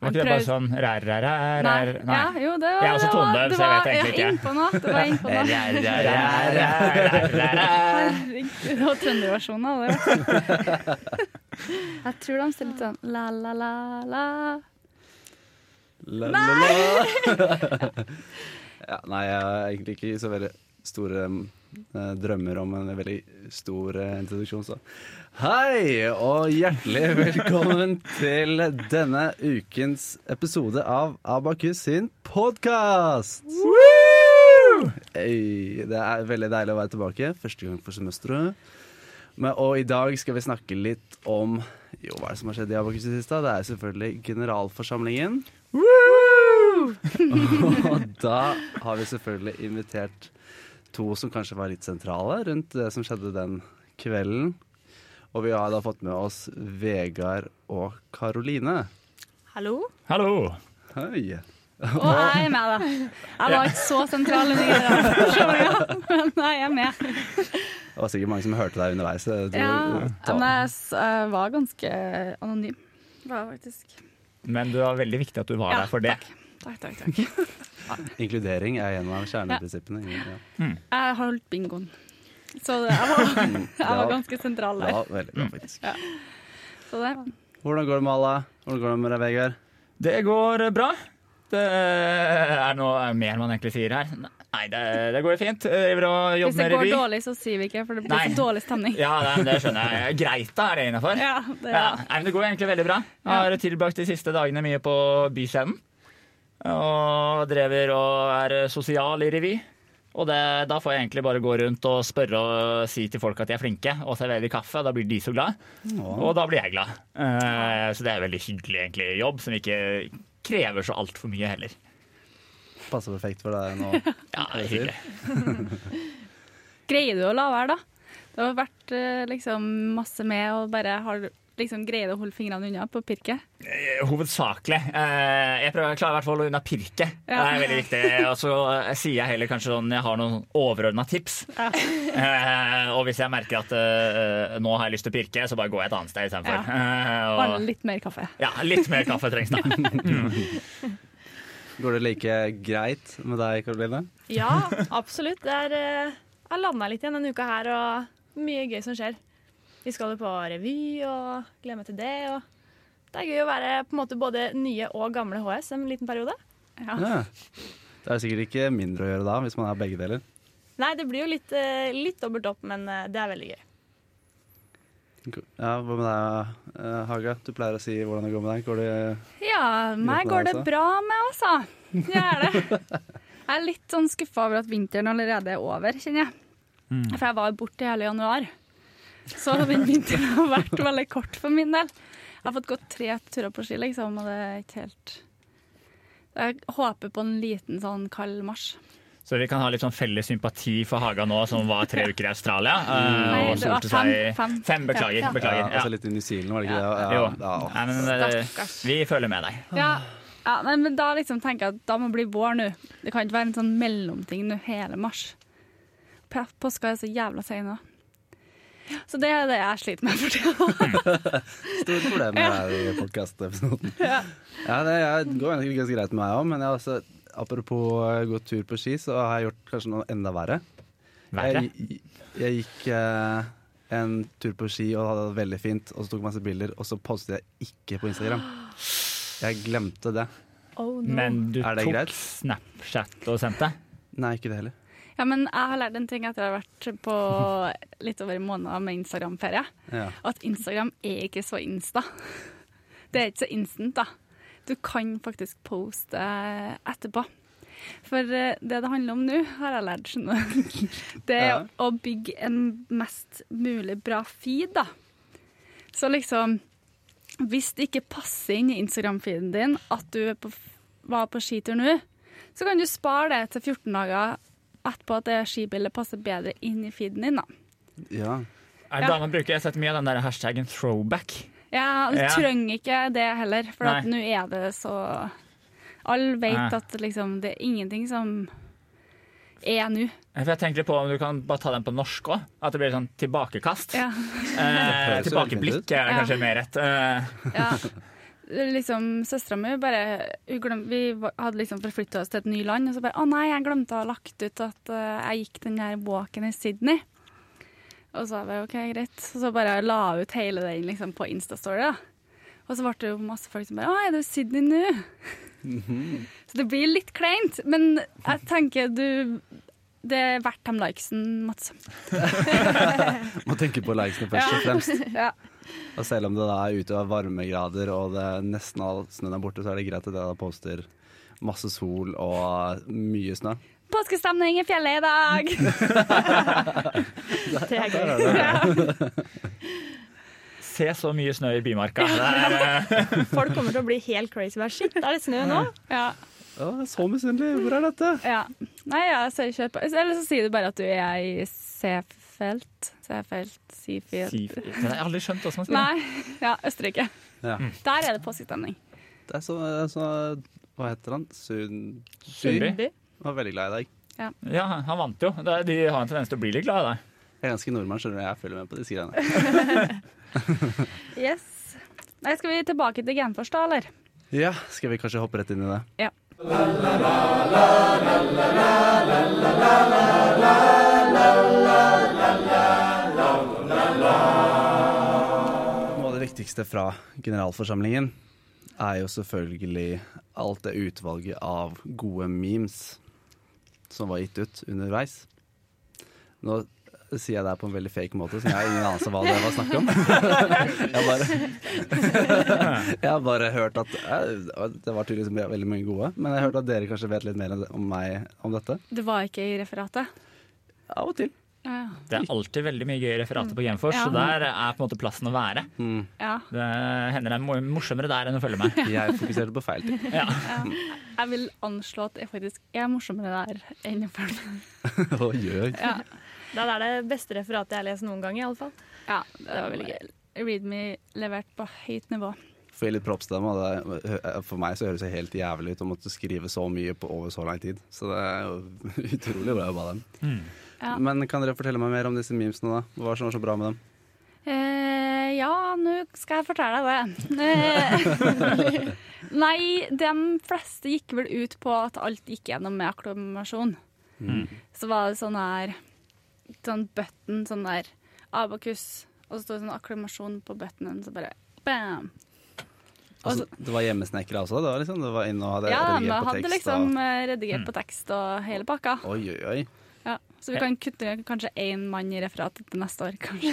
Var ikke det bare sånn rær, rær, rær, Nei. Ja, jo, det var Jeg er også det var- tonedøv, det så jeg vet egentlig ikke. Innpå nå, Det var innpå noe. Rær, rær, rær, rær, rær, rær. Herregud, det var trønderversjonen av det. Jeg tror de ser litt sånn la, la, la, la. La, la, la. ja, nei, jeg er egentlig ikke så veldig store eh, drømmer om en veldig stor eh, introduksjon, så Hei, og hjertelig velkommen til denne ukens episode av Abakus sin podkast! Det er veldig deilig å være tilbake. Første gang for semesteret. Men, og i dag skal vi snakke litt om Jo, hva er det som har skjedd i Abakus i det siste? Det er selvfølgelig generalforsamlingen. og da har vi selvfølgelig invitert to som kanskje var litt sentrale rundt det som skjedde den kvelden. Og vi har da fått med oss Vegard og Karoline. Hallo? Hallo. Hei. Og jeg er med, da. Jeg var ikke så sentral under generalforsamlinga, men jeg er med. Det var sikkert mange som hørte deg underveis. Ja, men jeg var ganske anonym. Var faktisk. Men det var veldig viktig at du var Ja, der for det. Takk, takk, takk. takk. Inkludering er en av kjerneprinsippene. Ja. Jeg har holdt bingoen. Så det, jeg, var, jeg var ganske sentral der. Ja, veldig bra, faktisk. Så det. Hvordan går det med alle? Hvordan går det med deg, Vegard? Det går bra. Det er noe mer man egentlig sier her. Nei, det, det går fint. Jeg driver og Hvis det går dårlig, så sier vi ikke, for det blir Nei. så dårlig stemning. Ja, det, det skjønner jeg. Greit, da er det innafor. Ja, det, Ja, men det går egentlig veldig bra. Jeg har tilbrakt de siste dagene mye på Byscenen. Og drever og er sosial i revy. Og det, da får jeg egentlig bare gå rundt og spørre og si til folk at de er flinke, og servere kaffe. Da blir de så glad, og da blir jeg glad. Uh, så det er en veldig hyggelig egentlig, jobb, som ikke krever så altfor mye heller. Passer perfekt for deg nå. Ja, det er hyggelig. Greier du å la være, da? Det har vært eh, liksom masse med og bare har liksom greid å holde fingrene unna på pirket. Eh, Hovedsakelig. Eh, jeg prøver å klarer i hvert fall å holde unna pirket. Det er veldig viktig. Og så eh, sier jeg heller kanskje sånn jeg har noen overordna tips. Ja. og hvis jeg merker at nå har jeg lyst til å pirke, så bare går jeg et annet sted istedenfor. Ja. Bare og- litt mer kaffe. ja, litt mer kaffe trengs da. Går det like greit med deg, Karoline? Ja, absolutt. Det er, jeg landa litt igjen denne uka her, og mye gøy som skjer. Vi skal jo på revy og gleder meg til det. Og det er gøy å være på en måte både nye og gamle HS en liten periode. Ja. Ja. Det er sikkert ikke mindre å gjøre da, hvis man er begge deler. Nei, det blir jo litt, eh, litt dobbelt opp, men eh, det er veldig gøy. Ja, Hva med deg, eh, Haga? Du pleier å si hvordan det går med deg. Går det Ja, meg går det også? bra med, altså. Jeg er det. Jeg er litt sånn skuffa over at vinteren allerede er over, kjenner jeg. For jeg var borte hele januar. Så den vinteren har vært veldig kort for min del. Jeg har fått gått tre turer på ski, liksom, og det er ikke helt Jeg håper på en liten sånn kald mars. Så vi kan ha litt sånn felles sympati for Haga nå, som var tre uker i Australia. eh, Nei, det var fem, seg fem. Fem, beklager. Ja. beklager. ja, Ja. altså litt i New Zealand, var det ikke det? Jo. Ja, ja. Nei, men, eh, Stakkars. vi følger med deg. Ja, ja nei, men da liksom tenker jeg at da må det bli vår nå. Det kan ikke være en sånn mellomting nå hele mars. Påska er så jævla sein nå. Så det er det jeg sliter med for tida. Stort problem med deg i podkastepisoden. Ja. det går egentlig ganske greit med meg òg, men jeg har også, apropos eh, gå tur på ski, så har jeg gjort kanskje noe enda verre. Verre. Jeg, jeg gikk eh, en tur på ski og hadde det veldig fint, og så tok jeg masse bilder, og så postet jeg ikke på Instagram. Jeg glemte det. Oh, no. Men du det tok greit? Snapchat og sendte? Nei, ikke det heller. Ja, men jeg har lært en ting etter å ha vært på litt over en måned med Instagram-ferie. Ja. At Instagram er ikke så insta. Det er ikke så instant, da. Du kan faktisk poste etterpå. For eh, det det handler om nå, har jeg lært, skjønner. Det er Ja. å bygge en mest mulig bra feed, da. Så liksom Hvis det ikke passer inn i Instagram-feeden din at du på, var på skitur nå, så kan du spare det til 14 dager etterpå at det skibildet passer bedre inn i feeden din, da. ja. Er det ja. man bruker, Jeg har sett mye av den der hashtaggen throwback. Ja, du Ja. trenger ikke det heller, for at nå er det så Alle vet Nei. at liksom, det er ingenting som er nå. For jeg tenker på om du kan bare ta den på norsk òg. At det blir sånn tilbakekast. Ja. Eh, tilbakeblikk er Ja. kanskje mer rett. Eh, ja. liksom Søstera mi bare hun glem, Vi hadde liksom forflytta oss til et ny land, og så bare Å nei, jeg glemte å ha lagt ut at eh, jeg gikk den her walken i Sydney. Og så bare OK, greit. Og så bare la ut hele den liksom på Instastory, da. Og så ble det jo masse folk som bare Å, er du i Sydney nå? Så det blir litt kleint. Men jeg tenker du Det er verdt de likesen, Mats. Må tenke på likesene først og fremst. Ja. Og selv om det da er ute av varmegrader og det nesten all snøen er borte, så er det greit at jeg da poster masse sol og mye snø. Påskestemning i fjellet i dag! Det er gøy. Se så mye snø i Bymarka. Det eh, Folk kommer til å bli helt crazy. Bare, Shit, er det snø nå? Ja. Er så misunnelig. Hvor er dette? Ja. Nei, ja, så. Eller så sier du bare at du er i Seefeld. Seefeld, Seafield. si- Men jeg har aldri skjønt hvordan man sier. Nei, ja, Østerrike. Ja. Der er det påskestemning. Det er så, det er så Hva heter han? Sund... Sundby. By. Var veldig glad i deg. Ja, han vant jo. De har en tendens til å bli litt glad i deg. Jeg er ganske nordmann, skjønner du. Jeg følger med på disse greiene. Yes. Nei, skal vi tilbake til Genfors, da, eller? Ja, skal vi kanskje hoppe rett inn i det? Ja. Noe av det viktigste fra generalforsamlingen er jo selvfølgelig alt det utvalget av gode memes som var gitt ut underveis. Nå sier jeg det på en veldig fake måte, så jeg har ingen anelse om hva det var snakk om. Jeg har bare, jeg har bare hørt at eh, Det var tydeligvis veldig mange gode, men jeg har hørt at dere kanskje vet litt mer om meg om dette. Det var ikke i referatet. Av og til. Ja, ja. Det er alltid veldig mye gøye referater på Genfors, Ja. så der er på en måte plassen å være. Mm. ja. Det hender det er morsommere der enn å følge meg. Jeg fokuserte på feil ting. Ja. Jeg vil anslå at jeg faktisk er morsommere der enn å følge med. Det er det beste referatet jeg har lest noen gang, i alle fall. ja, det var veldig gøy. Readme levert på høyt nivå. Får gi litt props til dem. Og det, for meg så høres det helt jævlig ut å måtte skrive så mye på over så lang tid. Så det er jo utrolig bra jobba av dem. Mm. Ja. Men kan dere fortelle meg mer om disse memesene, da? Hva som var så bra med dem? Eh, ja, nå skal jeg fortelle deg det. Nei, de fleste gikk vel ut på at alt gikk gjennom med akklamasjon. Mm. Så var det sånn her Sånn button, sånn der abakus, og så sto det sånn akklamasjon på buttonen, så bare bam! Altså, det var hjemmesnekra også? Det var liksom, det var inn og hadde Ja, redigert på hadde Ja, liksom og... eh, redigert på tekst og hele pakka. Oi, oi, oi. Så vi kan kutte kanskje én mann i referatet til neste år, kanskje.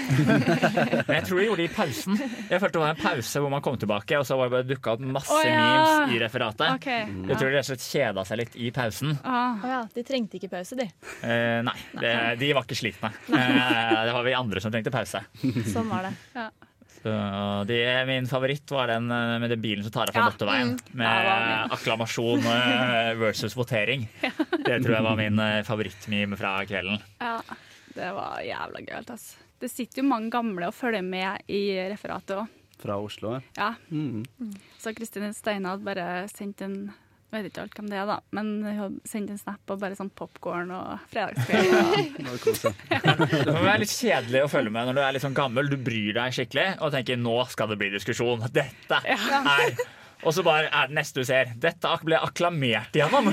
Men jeg tror de gjorde det i pausen. Jeg følte det var en pause hvor man kom tilbake, og så var det bare dukka opp masse oh, ja. memes i referatet. OK. Jeg tror de rett og slett kjeda seg litt i pausen. Ah, Å ja, de trengte ikke pause, de. Eh, nei, det, de var ikke slitne. Eh, det var vi andre som trengte pause. Sånn var det. ja. Så de, min favoritt var den eh, med den bilen som tar av fra Ja, motorveien. mm. Med Ja, akklamasjon eh, versus votering. Det tror jeg var min favorittmeme fra kvelden. Ja, det var jævla gøyalt, altså. Det sitter jo mange gamle og følger med i referatet òg. Fra Oslo, ja. Ja. Mm. Så Kristine Steinad bare sendte en jeg vet ikke alt hvem det er, da, men hun hadde sendt en snap og bare sånn popkorn og fredagskveld. Det. Det må være litt kjedelig å følge med når du er litt sånn gammel. Du bryr deg skikkelig og tenker nå skal det bli diskusjon. Dette er Og så bare er det neste du ser. Dette ak- ble akklamert igjennom.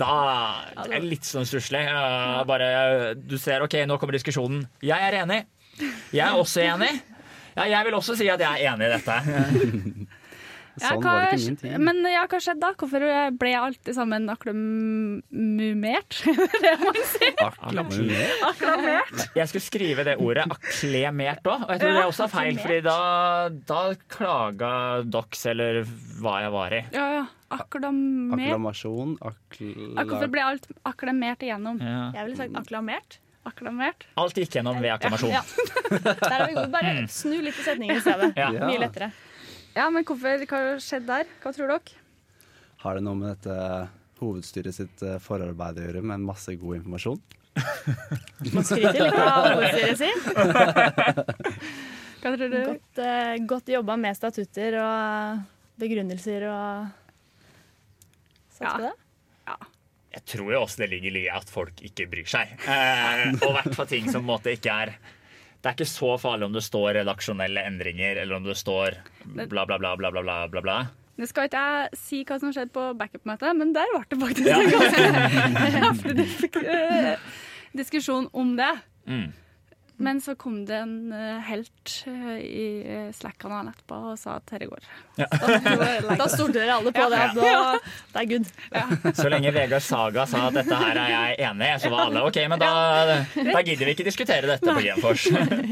Da det er litt sånn stusslig. Bare du ser OK, nå kommer diskusjonen. Jeg er enig. Jeg er også enig. Ja, jeg vil også si at jeg er enig i dette. Ja, Sånn hva- var det ikke min tid. Men ja, hva skjedde da? Hvorfor ble alltid sammen akklamumert? det man sier. Akklamert. Akklamert. Jeg skulle skrive det ordet akklemert òg, og jeg tror det også er feil. Fordi da, da klaga Dox, eller hva jeg var i. Ja, ja. Akklamert. Akklamasjon. Akla... Hvorfor ble alt akklamert igjennom? Ja. Jeg ville sagt akklamert. Akklamert? Alt gikk gjennom ved akklamasjon. Ja. Der er vi gode. Bare snu litt i setningen i stedet. Ja. Ja. Mye lettere. Ja, men hvorfor, hva skjedd der? Hva tror dere? Har det noe med dette hovedstyret sitt eh, forarbeid å gjøre, med masse god informasjon? Man skryter litt av hovedstyret sitt. Hva tror du? Godt, uh, godt jobba med statutter og begrunnelser og Satser Ja. på det? Jeg tror jo også det ligger i at folk ikke bryr seg. Eh, og i hvert fall ting som på en måte ikke er det er ikke så farlig om det står redaksjonelle endringer, eller om det står bla, bla, bla, bla, bla, bla, bla, bla. Nå skal ikke jeg si hva som skjedde på backup-møtet, men der ble det faktisk Ja. en ganske heftig eh, diskusjon om det. Mm. Men så kom det en eh, helt eh, i Slack-kanalen etterpå og sa at dette går. Ja. Da stolte dere alle på Ja. det. Nå, det er good. Så lenge Vegard Saga sa at dette her er jeg enig i, så var alle OK, men da, da gidder vi ikke diskutere dette på Genfors.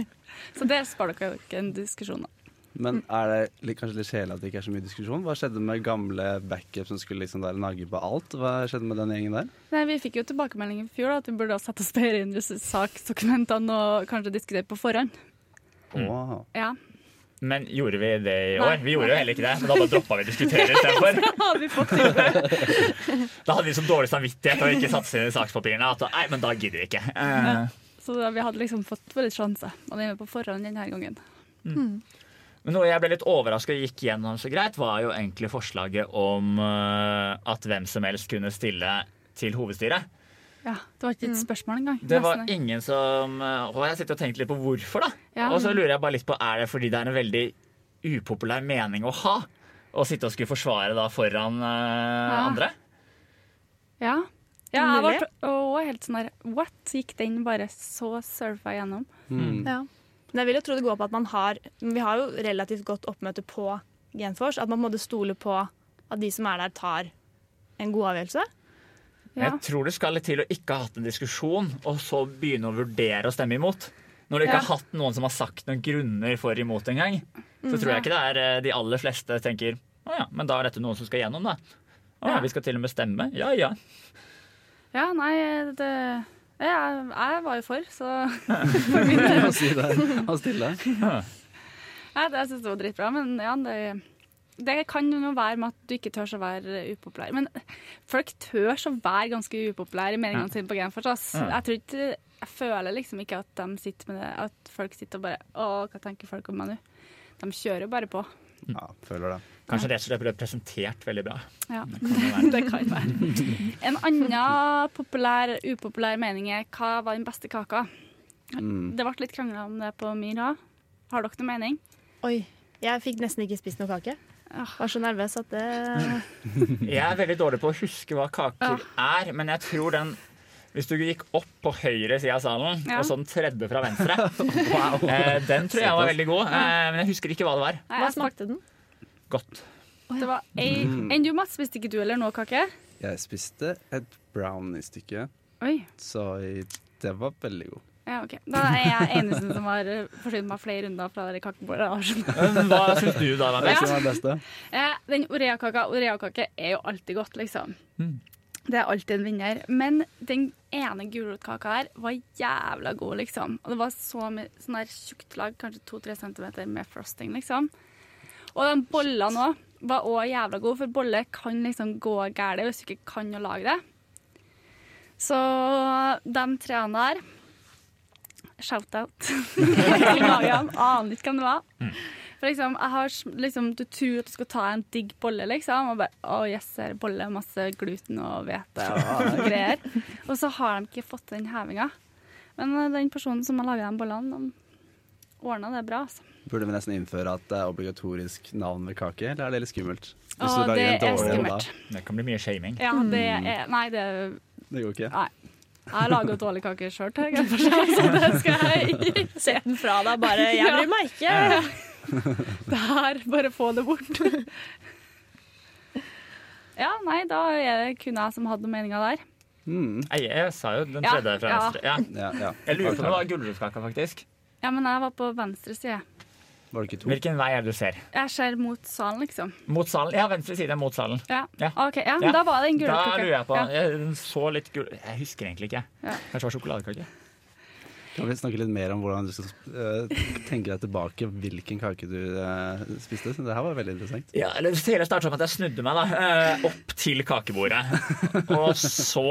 Så det sparer dere ikke en diskusjon om. Men er det litt, kanskje litt kjedelig at det ikke er så mye diskusjon? Hva skjedde med gamle backup som skulle liksom der nage på alt? Hva skjedde med den gjengen der? Nei, Vi fikk jo tilbakemelding i fjor da, at vi burde ha satt oss bedre inn i saksdokumentene og kanskje diskutere på forhånd. Mm. Åh. Ja. Men gjorde vi det i Nei. år? Vi gjorde jo heller ikke det, men da bare droppa vi å diskutere istedenfor. Da hadde vi så dårlig samvittighet og ikke satt inn i sakspapirene at nei, men da gidder vi ikke. Uh. Så da, vi hadde liksom fått for litt sjanse. Og det er med på forhånd denne gangen. Men noe jeg ble litt overraska og gikk gjennom så greit, var jo egentlig forslaget om eh, at hvem som helst kunne stille til hovedstyret. Ja, Det var ikke et spørsmål engang. Det var ingen som eh, Og jeg sitter og tenker litt på hvorfor, da. Ja. Og så lurer jeg bare litt på, er det fordi det er en veldig upopulær mening å ha? Å sitte og skulle forsvare da foran uh, Ja. andre? Ja. ja jeg også helt sånn der What? Gikk den bare så surfa gjennom? Mm. Ja. Men jeg vil jo tro det går på at man har Vi har jo relativt godt oppmøte på Genfors. At man på en måte stoler på at de som er der, tar en god avgjørelse. Ja. Jeg tror det skal litt til å ikke ha hatt en diskusjon, og så begynne å vurdere å stemme imot. Når du ikke Ja. har hatt noen som har sagt noen grunner for imot engang, så tror jeg ikke det er eh, de aller fleste tenker å ja, men da er dette noen som skal gjennom, da. Å Ja. vi skal til og med stemme. Ja ja. ja, nei, det ja, Jeg var jo for, så for min del. Hva sier det? Han stille. Ja, det jeg synes det var dritbra, men ja, det, det kan jo noe være med at du ikke tør å være upopulær. Men folk tør å være ganske upopulære i meningene sine på Genfors. Ja. Jeg tror ikke jeg føler liksom ikke at de sitter med det, at folk sitter og bare Å, hva tenker folk om meg nå? De kjører bare på. Ja, føler det. Kanskje rett og slett ble presentert veldig bra. Ja, Det kan være. det kan være. En annen populær, upopulær mening er hva var den beste kaka? Mm. Det ble litt krangla om det på min òg. Har dere noen mening? Oi. Jeg fikk nesten ikke spist noe kake. Jeg Var så nervøs at det Jeg er veldig dårlig på å huske hva kaker er, men jeg tror den hvis du gikk opp på høyre side av salen, Ja. og så den tredje fra venstre eh, Den tror jeg var veldig god, eh, men jeg husker ikke hva det var. Nei, Hva smakte den? Godt. Det var ei Enn du, Mats? Spiste ikke du eller noe kake? Jeg spiste et brownie-stykke, så det var veldig god. Ja, ok. Da er jeg eneste som har eh, forsynt meg flere runder fra det kakebordet. Hva syns du da, Ja? Eh, Den Orea-kaka Orea-kake er jo alltid godt, liksom. Mm. Det er alltid en vinner. Men den ene gulrotkaka her var jævla god, liksom. Og det var så mye sånn der tjukt lag, kanskje to-tre centimeter med frosting, liksom. Og de bollene òg var òg jævla gode, for bolle kan liksom gå galt hvis du ikke kan å lage det. Så de treene der Shout-out til. Aner ikke hvem det var. For liksom, jeg har liksom, Du tror at du skal ta en digg bolle, liksom, og bare Å, yes, her er bolle, masse gluten og hvete og greier. Og så har de ikke fått den hevinga. Men eh, den personen som har laga de bollene, de ordna det bra, altså. Burde vi nesten innføre at det er obligatorisk navn ved kake, eller er det litt skummelt? Hvis Å, det er dårlig skummelt. Det kan bli mye shaming. Ja, det er Nei, det Det går ikke. Nei. Jeg lager dårlige kaker sjøl, så det skal jeg gi. se. Den fra deg bare Jeg Ja. bryr meg ikke. Der, bare få det bort. Ja, nei, da er det kun jeg som hadde noen meninger der. Mm. Jeg, jeg sa jo den Ja, tredje fra venstre. Ja. Ja, ja. Jeg lurer på om det var gulrotkaka, faktisk. Ja, men jeg var på venstre side. Var det ikke to? Hvilken vei er det du ser? Jeg ser mot salen, liksom. Mot salen? Ja, venstre side er mot salen. Ja, Ja. Ok, ja, men Ja. da var det en Da lurer jeg på Ja. Jeg så litt gul... Jeg husker egentlig ikke. Ja. Kanskje det var sjokoladekake? Kan vi snakke litt mer om hvordan du skal eh, tenke deg tilbake hvilken kake du eh, spiste? Det her var veldig interessant. Ja, eller Det hele startet med at jeg snudde meg da, eh, opp til kakebordet. Og så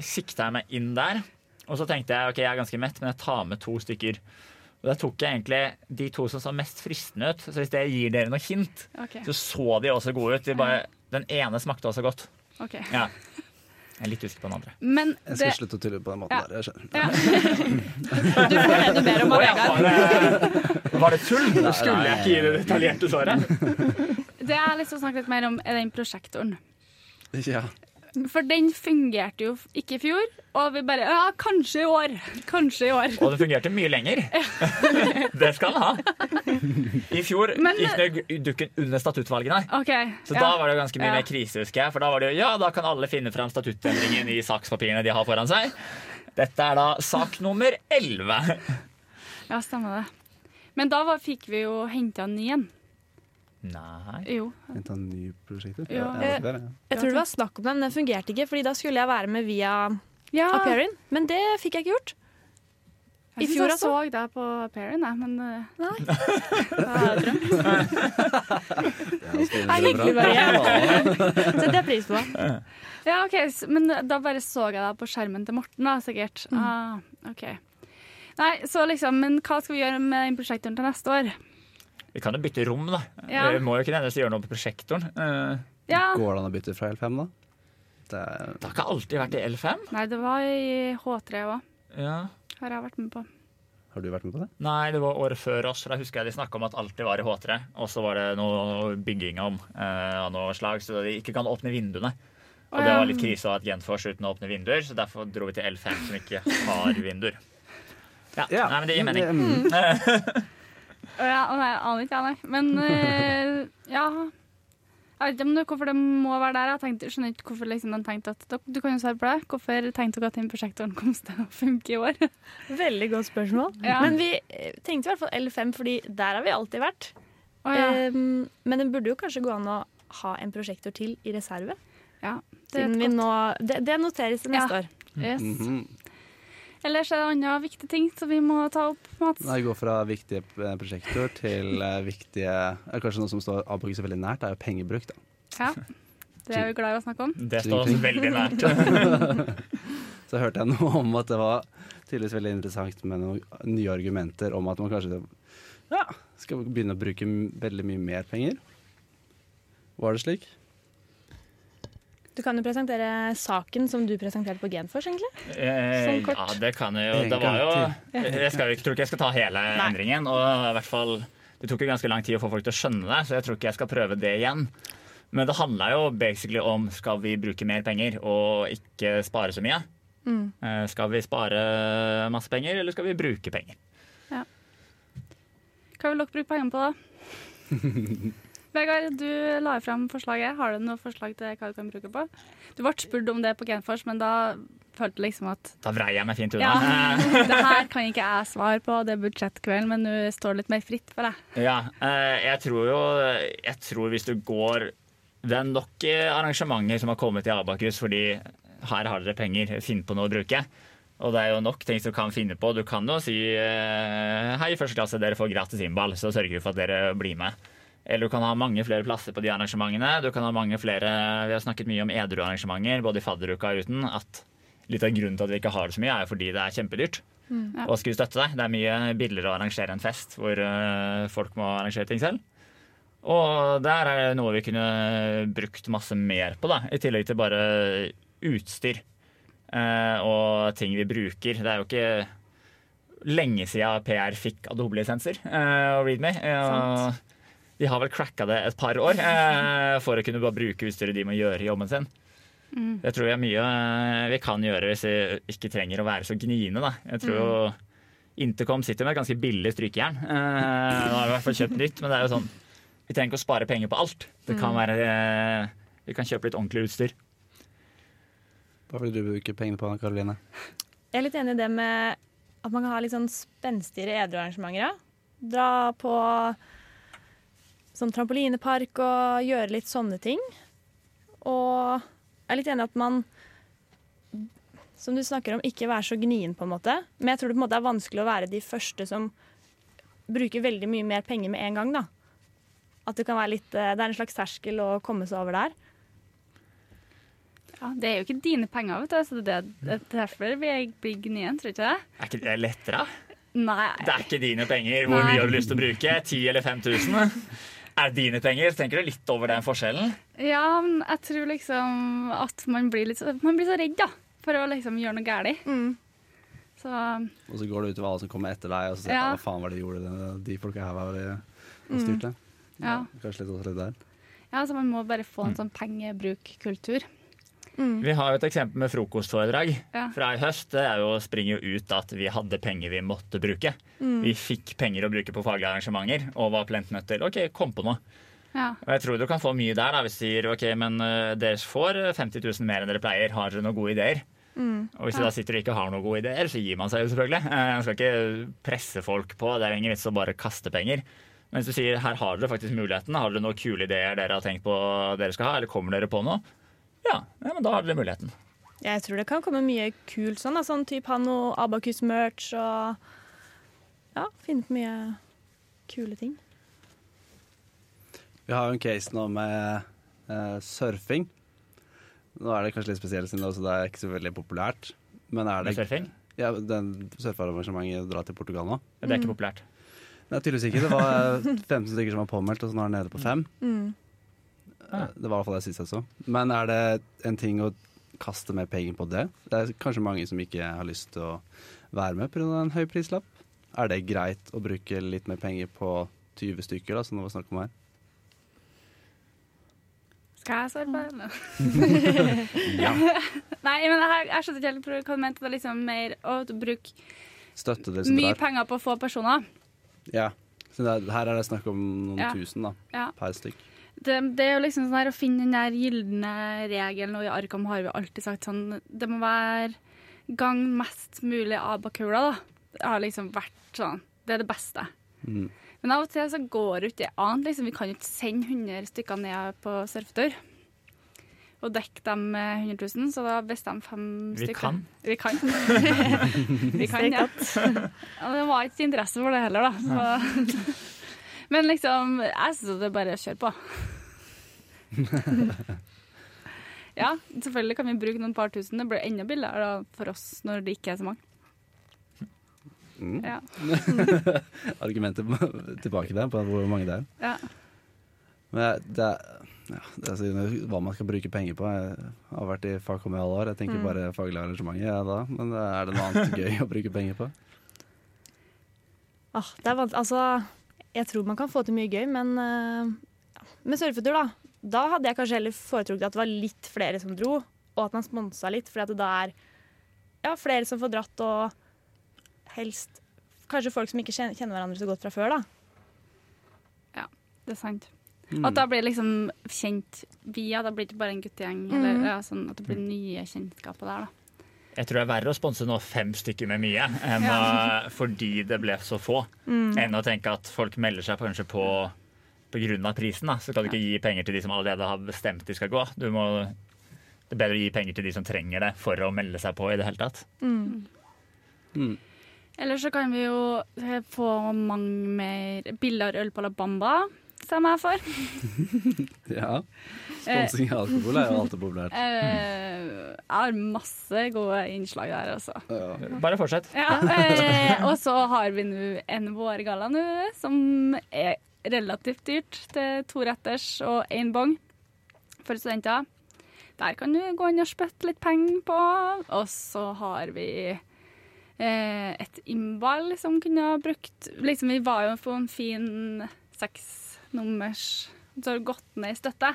sikta jeg meg inn der. Og så tenkte jeg ok, jeg er ganske mett, men jeg tar med to stykker. Og Da tok jeg egentlig de to som så mest fristende ut. Så hvis det gir dere noe hint, okay. så så de også gode ut. De bare, den ene smakte også godt. ok. Ja. Jeg er litt usikker på den andre. Men Jeg det, skal slutte å tulle på den måten Ja. der. Jeg skjønner. ja. du får det du ber om av Vegard. var, det, tull? det tull? Skulle jeg ikke gi det detaljerte svaret? Det jeg har lyst til å snakke litt mer om, er den prosjektoren. Ja. For den fungerte jo ikke i fjor, og vi bare Ja, kanskje i år. Kanskje i år. Og det fungerte mye lenger. Det skal den ha. I fjor Men- gikk det dukken under statuttvalgene. Okay, Så ja. da var det ganske mye Ja. mer krise, husker jeg. For da var det jo, ja, da kan alle finne fram statuttendringen i sakspapirene de har foran seg. Dette er da sak nummer 11. Ja, stemmer det. Men da var, fikk vi jo henta den ny en. Nei. Jo. Prosjekter? Ja. Ja, det er. Jeg tror det var snakk om den, men den fungerte ikke, fordi da skulle jeg være med via Ja. Appearin. Men det fikk jeg ikke gjort. I I fjor så jeg også? så deg på Appearin, jeg, men Nei. Det er hyggelig, bare. Setter jeg pris på. ja, OK, men da bare så jeg deg på skjermen til Morten, da, sikkert. Ah, OK. Nei, så liksom, men hva skal vi gjøre med den prosjektoren til neste år? Vi kan jo bytte rom, da. Ja. Vi må jo ikke nødvendigvis gjøre noe på prosjektoren. Eh, Ja. Går det an å bytte fra L5, da? Det er, Det har ikke alltid vært i L5. Nei, det var i H3 òg, Ja. har jeg vært med på. har du vært med på det? Nei, det var året før oss. Da husker jeg de snakka om at alltid var i H3. Og så var det noe bygging om eh, av noe slag, så de ikke kan åpne vinduene. Og det var litt krise å ha et Genfors uten å åpne vinduer, så derfor dro vi til L5 som ikke har vinduer. Ja, Nei, men det gir mening. Mm. Ja, nei, jeg aner ikke, jeg, nei. Men eh, ja. Jeg vet ikke om det, hvorfor det må være der. Jeg tenkte, skjønner ikke hvorfor liksom, de tenkte at Du kan jo svare på det. Hvorfor tenkte dere at den prosjektoren kom til å funke i år? Veldig godt spørsmål. Ja. Men vi eh, tenkte i hvert fall L5, fordi der har vi alltid vært. Oh, ja. um, men den burde jo kanskje gå an å ha en prosjektor til i reserve. ja. Det Siden vi nå, det, det noteres neste Ja. år. Yes. Mhm. Ellers er det andre viktige ting som vi må ta opp, Mats. Nei, gå fra viktige eh, prosjekter til eh, viktige eh, Kanskje noe som står Abakus veldig nært, er jo pengebruk. da. Ja. Det er vi glad i å snakke om. Det står oss veldig nært. Så hørte jeg noe om at det var tydeligvis veldig interessant med noen nye argumenter om at man kanskje ja, skal begynne å bruke veldig mye mer penger. Var det slik? Du kan jo presentere saken som du presenterte på Genfors, egentlig. Eh, Sånn kort. ja, det kan jeg jo. Det var jo Jeg skal, tror ikke jeg skal ta hele endringen. Og i hvert fall Det tok jo ganske lang tid å få folk til å skjønne det, så jeg tror ikke jeg skal prøve det igjen. Men det handla jo basically om skal vi bruke mer penger og ikke spare så mye. Mm. Eh, Skal vi spare masse penger, eller skal vi bruke penger? Hva vil dere bruke pengene på, da? Vegard, du la frem forslaget. Har du noe forslag til hva du kan bruke på? Du ble spurt om det på Genfors, men da følte liksom at Da vrei jeg meg fint unna. ja, det her kan ikke jeg svare på, det er budsjettkveld, men nå står det litt mer fritt for deg. Ja, eh, jeg tror jo Jeg tror hvis du går Det er nok eh, arrangementer som har kommet i Abakus fordi her har dere penger, finn på noe å bruke. Og det er jo nok ting du kan finne på. Du kan jo si eh, hei, første klasse, dere får gratis innball, så sørger vi for at dere blir med. Eller du kan ha mange flere plasser på de arrangementene. Du kan ha mange flere, Vi har snakket mye om edruarrangementer, både i fadderuka og uten. at Litt av grunnen til at vi ikke har det så mye, er jo fordi det er kjempedyrt Ja. å skulle støtte deg. Det er mye billigere å arrangere en fest hvor eh, folk må arrangere ting selv. Og der er det noe vi kunne brukt masse mer på, da, i tillegg til bare utstyr eh, og ting vi bruker. Det er jo ikke lenge siden PR fikk Adobe-lisenser eh, og Readme. Eh, de har vel cracka det et par år eh, for å kunne bare bruke utstyret de må gjøre jobben sin. Mm. Jeg tror vi har mye eh, vi kan gjøre hvis vi ikke trenger å være så gniende. Da. Jeg tror jo Intercom sitter med et ganske billig strykejern. Eh, nå har vi i hvert fall kjøpt nytt, men det er jo sånn vi trenger ikke å spare penger på alt. Det kan være eh, Vi kan kjøpe litt ordentlig utstyr. Hva vil du bruke pengene på, Karoline? Jeg er litt enig i det med at man kan ha litt sånn spenstigere edruarrangementer. Ja. Dra på sånn trampolinepark og gjøre litt sånne ting. Og jeg er litt enig i at man, som du snakker om, ikke være så gnien, på en måte. Men jeg tror det på en måte er vanskelig å være de første som bruker veldig mye mer penger med en gang, da. At det kan være litt eh, Det er en slags terskel å komme seg over der. Ja, det er jo ikke dine penger, vet du, så det det er derfor vi blir gnien, tror du ikke det? Er ikke det lettere? Nei. Det er ikke dine penger. Hvor Nei. mye har du lyst til å bruke? 10 eller 5000? Er dine penger? Tenker du litt over den forskjellen. Ja, men jeg tror liksom at man blir litt man blir så redd, da. For å liksom gjøre noe galt. Mm. Så Og så går det utover alle som kommer etter deg, og så sier Ja. du hva faen var det de gjorde, de folka her var det og styrte. Ja. Kanskje litt også litt der. ja, så man må bare få en sånn pengebrukkultur. Vi har jo et eksempel med frokostforedrag Ja. fra i høst. Det er jo, springer jo ut at vi hadde penger vi måtte bruke. Vi fikk penger å bruke på faglige arrangementer og var plent nødt til OK, kom på noe. Ja. Og jeg tror du kan få mye der da, hvis du sier OK, men eh, dere får eh, 50 000 mer enn dere pleier. Har dere noen gode ideer? Og hvis du da sitter og ikke har noen gode ideer, så gir man seg jo selvfølgelig. Eh, Man skal ikke presse folk på. Det er ingen vits å bare kaste penger. Men hvis du sier her har dere faktisk muligheten, har dere noen kule ideer dere har tenkt på dere skal ha, eller kommer dere på noe? Ja, ja men da har dere muligheten. Jeg tror det kan komme mye kult sånn. Da. Sånn type ha noe Abakus-merch og ja, finne på mye kule ting. Vi har jo en case nå med eh, surfing. Nå er det kanskje litt spesielt, siden det også er ikke så veldig populært. Men er det Med surfing. Ja, den surfearrangementet drar til Portugal nå? Det er ikke populært. Nei, tydeligvis ikke. Det var eh, 15 stykker som var påmeldt, og så nå er det nede på fem. Mm. Eh, Det var i hvert fall det siste jeg så. Men er det en ting å kaste mer penger på det? Det er kanskje mange som ikke har lyst til å være med pga. en høy prislapp. Er det greit å bruke litt mer penger på 20 stykker, da, som det var snakk om her? Skal jeg svare på det? eller? Ja. Nei, men jeg, jeg skjønte ikke helt hva du mente. Det var liksom mer å bruke Støtte det som mye drar. penger på få personer. Ja. Så det er, her er det snakk om noen Ja. tusen da, Ja. per stykk. Det, det er jo liksom sånn her å finne den der gylne regelen, og i Arkham har vi alltid sagt sånn Det må være gang mest mulig abakula, da. Det har liksom vært sånn. Det er det beste. Mm. Men av og til så går det ikke an. Liksom. Vi kan jo ikke sende 100 stykker ned på surfetur og dekke dem med 100 000, så da bestemmer fem Vi stykker. kan. Vi kan. vi kan, ja. ja. Det var ikke interesse for det heller, da. Så. Men liksom, jeg syns det er bare å kjøre på. Ja, selvfølgelig kan vi bruke noen par tusen. Det blir enda billigere da, for oss når det ikke er så mange. Mm. Ja. Argumentet tilbake der på hvor mange det er. Ja. Men det er, ja, det er så, hva man skal bruke penger på. Jeg har vært i fagkom i alle år. Jeg tenker Mm. bare faglig arrangement, ja, da. Men er det noe annet gøy å bruke penger på? Ah, det er vant altså, jeg tror man kan få til mye gøy, men uh, med surfetur, da. Da hadde jeg kanskje heller foretrukket at det var litt flere som dro, og at man sponsa litt, fordi at det da er ja, flere som får dratt, og helst kanskje folk som ikke kjenner, hverandre så godt fra før, da. Ja, Det er sant. Mm. At da blir liksom kjent via, da blir det ikke bare en guttegjeng. Eller ja, sånn at det blir nye kjennskaper der, da. Jeg tror det er verre å sponse nå fem stykker med mye enn Ja. å- fordi det ble så få, enn å tenke at folk melder seg kanskje på pga. prisen. Da. Så skal du ikke gi penger til de som allerede har bestemt de skal gå. Du må, det er bedre å gi penger til de som trenger det for å melde seg på i det hele tatt. Mm. Eller så kan vi jo eh, få mange mer billigere øl på La Bamba, stemmer jeg for. Ja. Sponsing av alkohol er jo alltid populært. Eh, jeg har masse gode innslag der, altså. Ja. Bare fortsett. Ja, eh, og så har vi nå en vårgalla nå, som er relativt dyrt til to retters og én bong for studenter. Der kan du gå inn og spytte litt penger på. Og så har vi eh, et innball som kunne ha brukt Liksom, vi var jo på en fin seksnummers Så har det gått ned i støtte.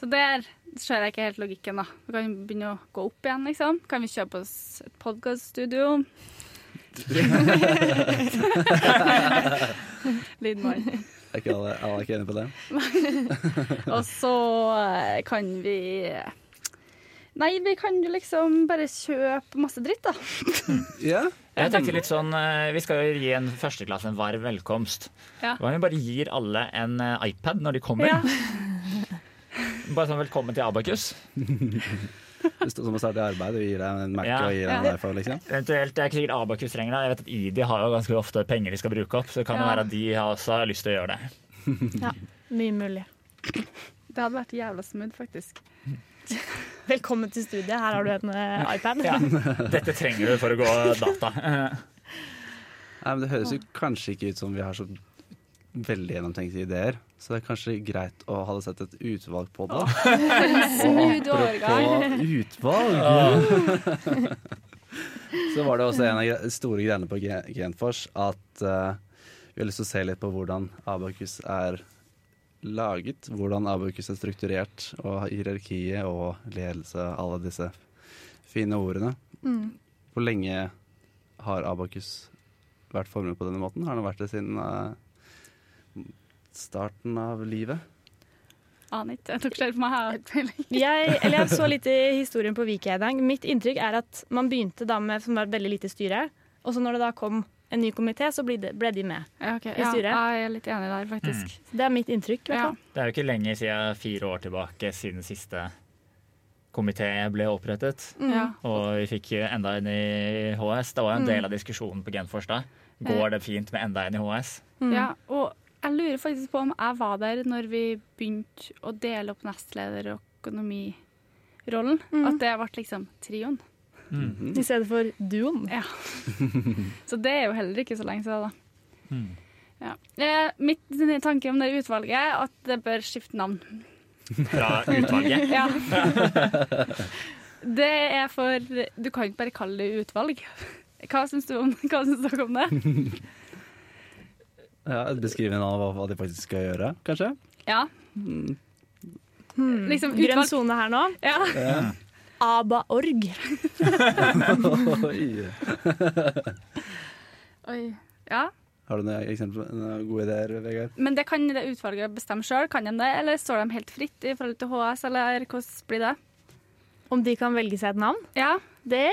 Så der ser jeg ikke helt logikken, da. Vi kan begynne å gå opp igjen, liksom. Kan vi kjøpe oss et podkaststudio? Lydmann. Jeg er ikke enig på det? Og så eh, kan vi Nei, vi kan jo liksom bare kjøpe masse dritt, da. Ja. Jeg tenker litt sånn, eh, Vi skal jo gi en førsteklasse en varm velkomst. Ja. Hva om vi bare gir alle en eh, iPad når de kommer? Ja. Bare sånn 'velkommen til Abakus'. Det står som å starte i arbeid. Du gir deg en Mac Ja. og gir deg en iPhone, liksom. Eventuelt, Det er ikke sikkert Abakus trenger det. Jeg vet at ID har jo ganske ofte penger de skal bruke opp, så det kan jo Ja. være at de også har lyst til å gjøre det. Ja, mye mulig. Det hadde vært jævla smooth, faktisk. Velkommen til studiet. Her har du en eh, iPad. Ja. Dette trenger du for å gå data. Nei, men Det høres jo kanskje ikke ut som vi har så veldig gjennomtenkte ideer. Så det er kanskje greit å ha sett et utvalg på det. Smooth overgang. Apropos utvalg Så var det også en av de store greiene på Gen- Genfors at uh, vi har lyst til å se litt på hvordan Abakus er laget. Hvordan Abokus er strukturert, og hierarkiet og ledelse, alle disse fine ordene. Mm. Hvor lenge har Abakus vært formet på denne måten? Har den vært det siden uh, starten av livet? Aner ikke. Jeg tok selv på meg her. Jeg, eller jeg så litt i historien på Vikeidang. Mitt inntrykk er at man begynte da med som var et veldig lite styre, og så når det da kom en ny komité, så ble de, ble de med. Ja, okay. I ja, jeg er litt enig der, faktisk. Det er mitt inntrykk. Ja. Det er jo ikke lenge siden fire år tilbake siden siste komité ble opprettet. Mm. Og vi fikk enda en i HS. Det var jo en del av diskusjonen på Genfors da. Går det fint med enda en i HS? Mm. Ja, og jeg lurer faktisk på om jeg var der når vi begynte å dele opp nestleder- og økonomirollen. Mm. At det ble liksom trioen. Mhm. I stedet for duoen. Ja. Så det er jo heller ikke så lenge siden, da. Mm. Ja. Eh, mitt tanke om det utvalget er at det bør skifte navn. Fra utvalget. Ja. Det er for Du kan ikke bare kalle det utvalg. Hva syns du om, hva syns dere om det? Ja, et beskrivende av hva- de faktisk skal gjøre, kanskje? Ja. Mm. Hmm. Liksom Grønn sone her nå. ja. Ja. ABA-org. Oi. Ja. Har du noen eksempler, noen gode ideer, Vegard? Men det kan det utvalget bestemme sjøl, kan de det? Eller står de helt fritt i forhold til HS, eller hvordan blir det? Om de kan velge seg et navn? Ja. Det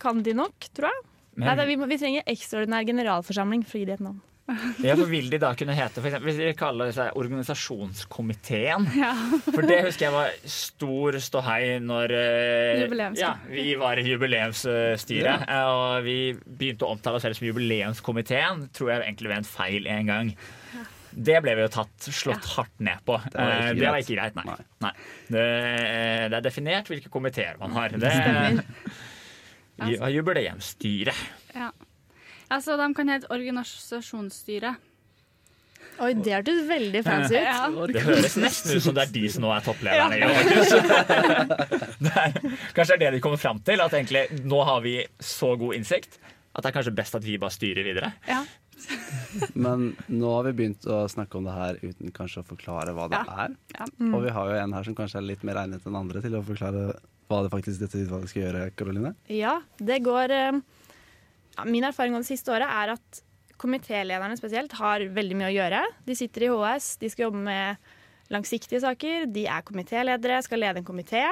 kan de nok, tror jeg. Nei, Men, det, vi, vi trenger ekstraordinær generalforsamling for å gi dem et navn. Ja, for vil de da kunne hete for eksempel, Hvis de kaller seg organisasjonskomiteen ja. For det husker jeg var stor ståhei når eh, ja, vi var i jubileumsstyret. Ja. Og vi begynte å omtale oss selv som jubileumskomiteen. Tror jeg egentlig var en feil en gang. Det ble vi jo tatt, slått hardt ned på. Det var ikke Eh, greit. var ikke greit, nei. Nei. nei. Det, eh, det er definert hvilke komiteer man har. Det Stemmer. Ja, jubileumsstyret. jubileumsstyre. ja. Altså, de kan hete organisasjonsstyret. Oi, det hørtes veldig fancy ut. Ja. Det høres nesten ut som det er de som nå er topplederne i. Er- Kanskje det er det de kommer fram til, at egentlig nå har vi så god innsikt at det er kanskje best at vi bare styrer videre. Ja. Men nå har vi begynt å snakke om det her uten kanskje å forklare hva det er. Ja. Og vi har jo en her som kanskje er litt mer egnet enn andre til å forklare hva det faktisk dette utvalget skal gjøre, Karoline. Ja, det går eh, ja, Min erfaring over det siste året er at komitélederne spesielt har veldig mye å gjøre. De sitter i HS, de skal jobbe med langsiktige saker. De er komitéledere, skal lede en komité.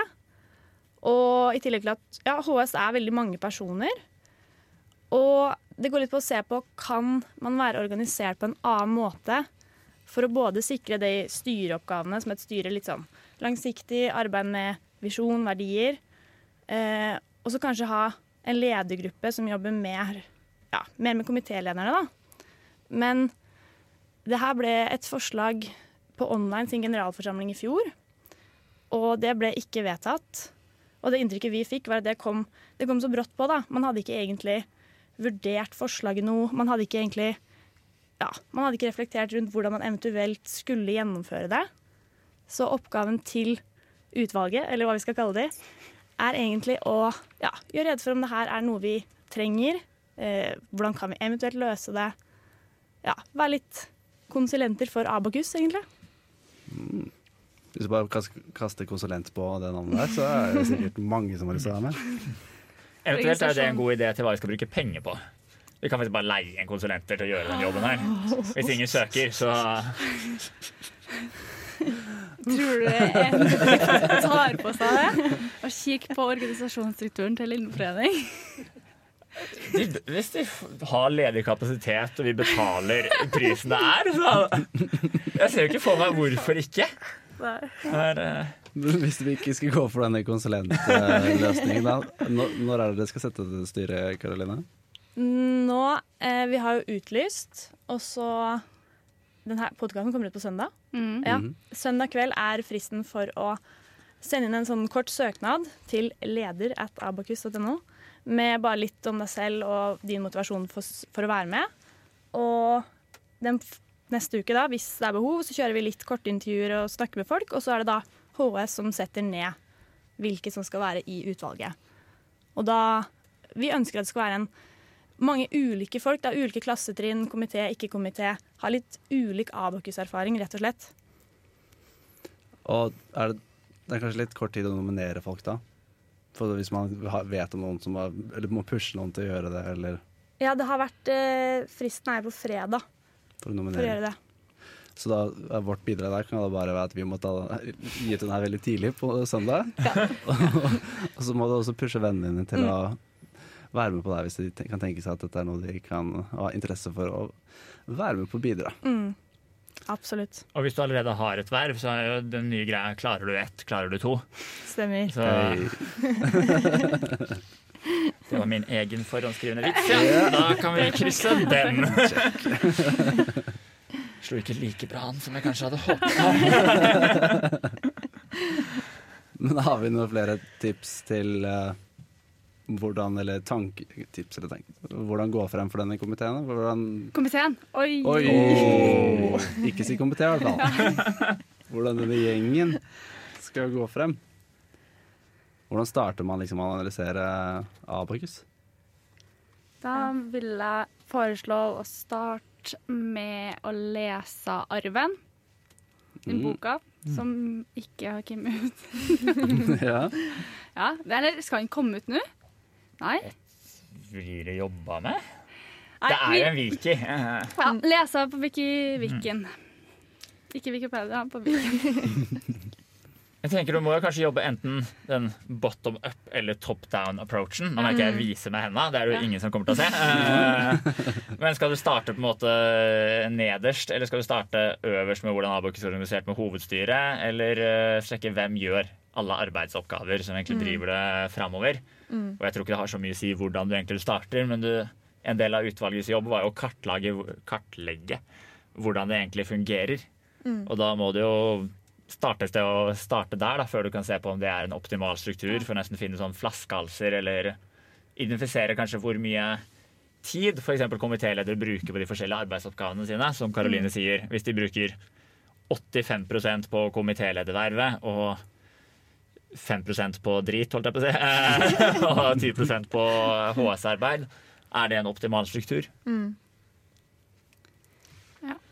Og i tillegg til at ja, HS er veldig mange personer. Og det går litt på å se på kan man være organisert på en annen måte for å både sikre de styreoppgavene som et styre litt sånn langsiktig, arbeid med visjon, verdier, eh, og så kanskje ha en ledergruppe som jobber mer, ja, mer med komitélederne, da. Men det her ble et forslag på online sin generalforsamling i fjor, og det ble ikke vedtatt. Og det inntrykket vi fikk, var at det kom, det kom så brått på, da. Man hadde ikke egentlig vurdert forslaget noe. Man hadde ikke egentlig ja, man hadde ikke reflektert rundt hvordan man eventuelt skulle gjennomføre det. Så oppgaven til utvalget, eller hva vi skal kalle det, er egentlig å ja, gjøre rede for om det her er noe vi trenger. Eh, hvordan kan vi eventuelt løse det? Ja, være litt konsulenter for Abakus, egentlig. Hvis du bare kaster konsulent på det navnet der, så er det sikkert mange som har lyst til å være med. Eventuelt er det en god idé til hva vi skal bruke penger på. Vi kan faktisk bare leie en konsulent til å gjøre den jobben her. Hvis ingen søker, så Tror du en tar på seg det? Og kikker på organisasjonsstrukturen til Lindforening? de, Hvis de har ledig kapasitet og vi betaler prisen det er, så Jeg ser jo ikke for meg hvorfor ikke. Det er, eh, Hvis vi ikke skal gå for denne konsulentløsningen, da, når, er det dere skal sette det styret, Karoline? Nå, eh, Vi har jo utlyst, og så Denne podkasten kommer ut på søndag. Mm. Ja. Mhm. Søndag kveld er fristen for å sende inn en sånn kort søknad til leder at abakus.no med bare litt om deg selv og din motivasjon for, for å være med. Og den f- neste uke, da, hvis det er behov, så kjører vi litt kortintervjuer og snakker med folk. Og så er det da HS som setter ned hvilke som skal være i utvalget. Og da Vi ønsker at det skal være en mange ulike folk. Da, ulike klassetrinn, komité, ikke-komité. Har litt ulik Abokus-erfaring, rett og slett. Og er det, det er kanskje litt kort tid å nominere folk da? For hvis man vet om noen som har, eller må pushe noen til å gjøre det, eller Ja, det har vært eh, Fristen er på fredag for å for å nominere. gjøre det. Så da vårt bidrag der kan da bare være at vi må ta, gi ut den her veldig tidlig på søndag. og så må du også pushe vennene dine til å være med på det hvis de kan tenke seg at dette er noe de kan ha interesse for å være med på å bidra. Mm. Absolutt. Og hvis du allerede har et verv, så er jo den nye greia klarer du ett, klarer du to. Stemmer. Så det var min egen forhåndsskrivende vits. Ja. Da kan vi krysse den. Slo ikke like bra an som jeg kanskje hadde håpet. Men har vi noen flere tips til eh, hvordan, eller tank, tips eller tank, hvordan gå frem for denne komiteen? Hvordan Komiteen. Oi! Oi! Ikke si komité, i hvert fall. Hvordan denne gjengen skal gå frem. Hvordan starter man liksom å analysere Abakus? Da vil jeg foreslå å starte med å lese Arven. Den Mm. boka som ikke har kommet ut. ja. Ja, Eller skal den komme ut nå? Nei? Blir det jobba med? Nei, Det er vi- en wiki. Ja, lese på Wiki, Wiken. Ikke Wikipedia, på Wiken. Jeg tenker Du må jo kanskje jobbe enten den bottom up eller top down-approachen. Nå merker jeg jeg viser med henda, det er det jo Ja. ingen som kommer til å se. Eh, Men skal du starte på en måte nederst, eller skal du starte øverst med hvordan Abok er organisert med hovedstyret, eller eh, sjekke hvem gjør alle arbeidsoppgaver som egentlig driver det framover? Og jeg tror ikke det har så mye å si hvordan du egentlig starter, men du, en del av utvalgets jobb var jo å kartlegge, kartlegge hvordan det egentlig fungerer. Og da må du jo starte et sted og starte der, da, før du kan se på om det er en optimal struktur, for å nesten finne sånn flaskehalser, eller identifisere kanskje hvor mye tid f.eks. komitéledere bruker på de forskjellige arbeidsoppgavene sine. Som Karoline sier, hvis de bruker 85% på komitéledervervet og 5 på drit, holdt jeg på å si, og 10% på HS-arbeid, er det en optimal struktur?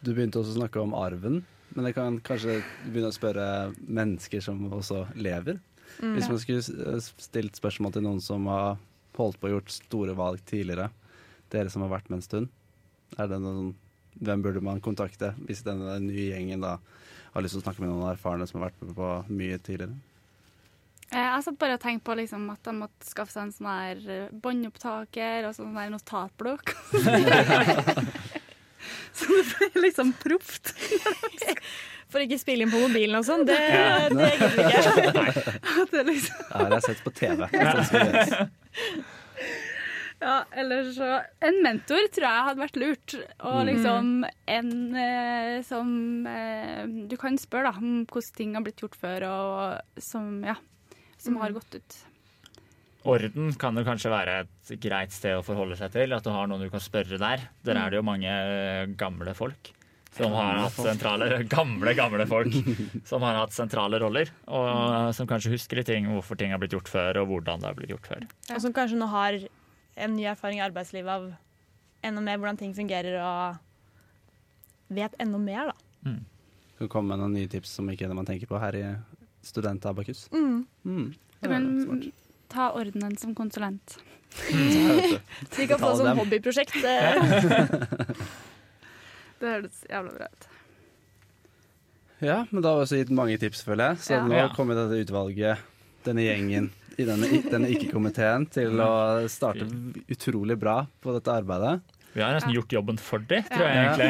Du begynte også å snakke om arven, men jeg kan kanskje begynne å spørre mennesker som også lever. Hvis man skulle stilt spørsmål til noen som har holdt på og gjort store valg tidligere, dere som har vært med en stund, er det noen, hvem burde man kontakte hvis denne nye gjengen da har lyst til å snakke med noen erfarne som har vært med på mye tidligere? Eh, Jeg satt bare og tenkte på liksom, at de måtte skaffe seg en sånn her eh, båndopptaker og sånn der notatblokk. så det blir liksom proft. For ikke spille inn på mobilen og sånn, det, det gidder vi ikke. At det liksom, Ja, jeg har sett på TV. Sånn ja, eller så En mentor tror jeg hadde vært lurt. Og liksom en eh, som eh, du kan spørre da, om hvordan ting har blitt gjort før, og som, ja, som har gått ut. Orden kan jo kanskje være et greit sted å forholde seg til. At du har noen du kan spørre der. Der er det jo mange eh, gamle folk som har hatt sentrale Gamle, gamle folk som har hatt sentrale roller. Og som kanskje husker litt ting, hvorfor ting har blitt gjort før, og hvordan det har blitt gjort før. Og som kanskje nå har en ny erfaring i arbeidslivet av enda mer hvordan ting fungerer, og vet enda mer, da. Skal komme med noen nye tips som ikke er det man tenker på her i Studentabakus. Mm. Mm. Smart. ta ordenen som konsulent. Du. Så vi kan få det sånn hobbyprosjekt. eh. Det høres jævla bra ut. Ja, men da har vi også gitt mange tips, føler jeg. Så Ja. nå kommer dette utvalget, denne gjengen i denne, denne ikke-komiteen, til å starte utrolig bra på dette arbeidet. Vi har nesten gjort jobben for det, tror jeg Ja. egentlig.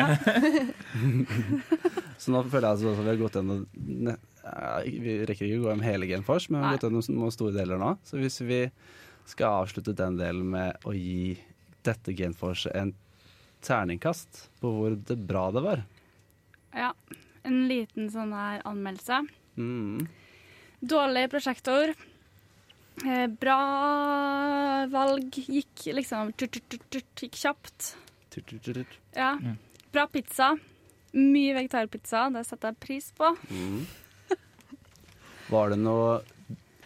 Så nå føler jeg altså at vi har gått gjennom Vi rekker ikke å gå gjennom hele Genfors, men vi har gått gjennom noen store deler nå. Så hvis vi skal avslutte den delen med å gi dette Genfors en terningkast på hvor det bra det var Ja. En liten sånn her anmeldelse. mm. Dårlig prosjektor. Eh, bra valg. Gikk liksom tut, tut, tut, tut, Gikk kjapt. Tut, tut, tut, tut. Ja. Mm. Bra pizza. Mye vegetarpizza. Det setter jeg pris på. Var det noe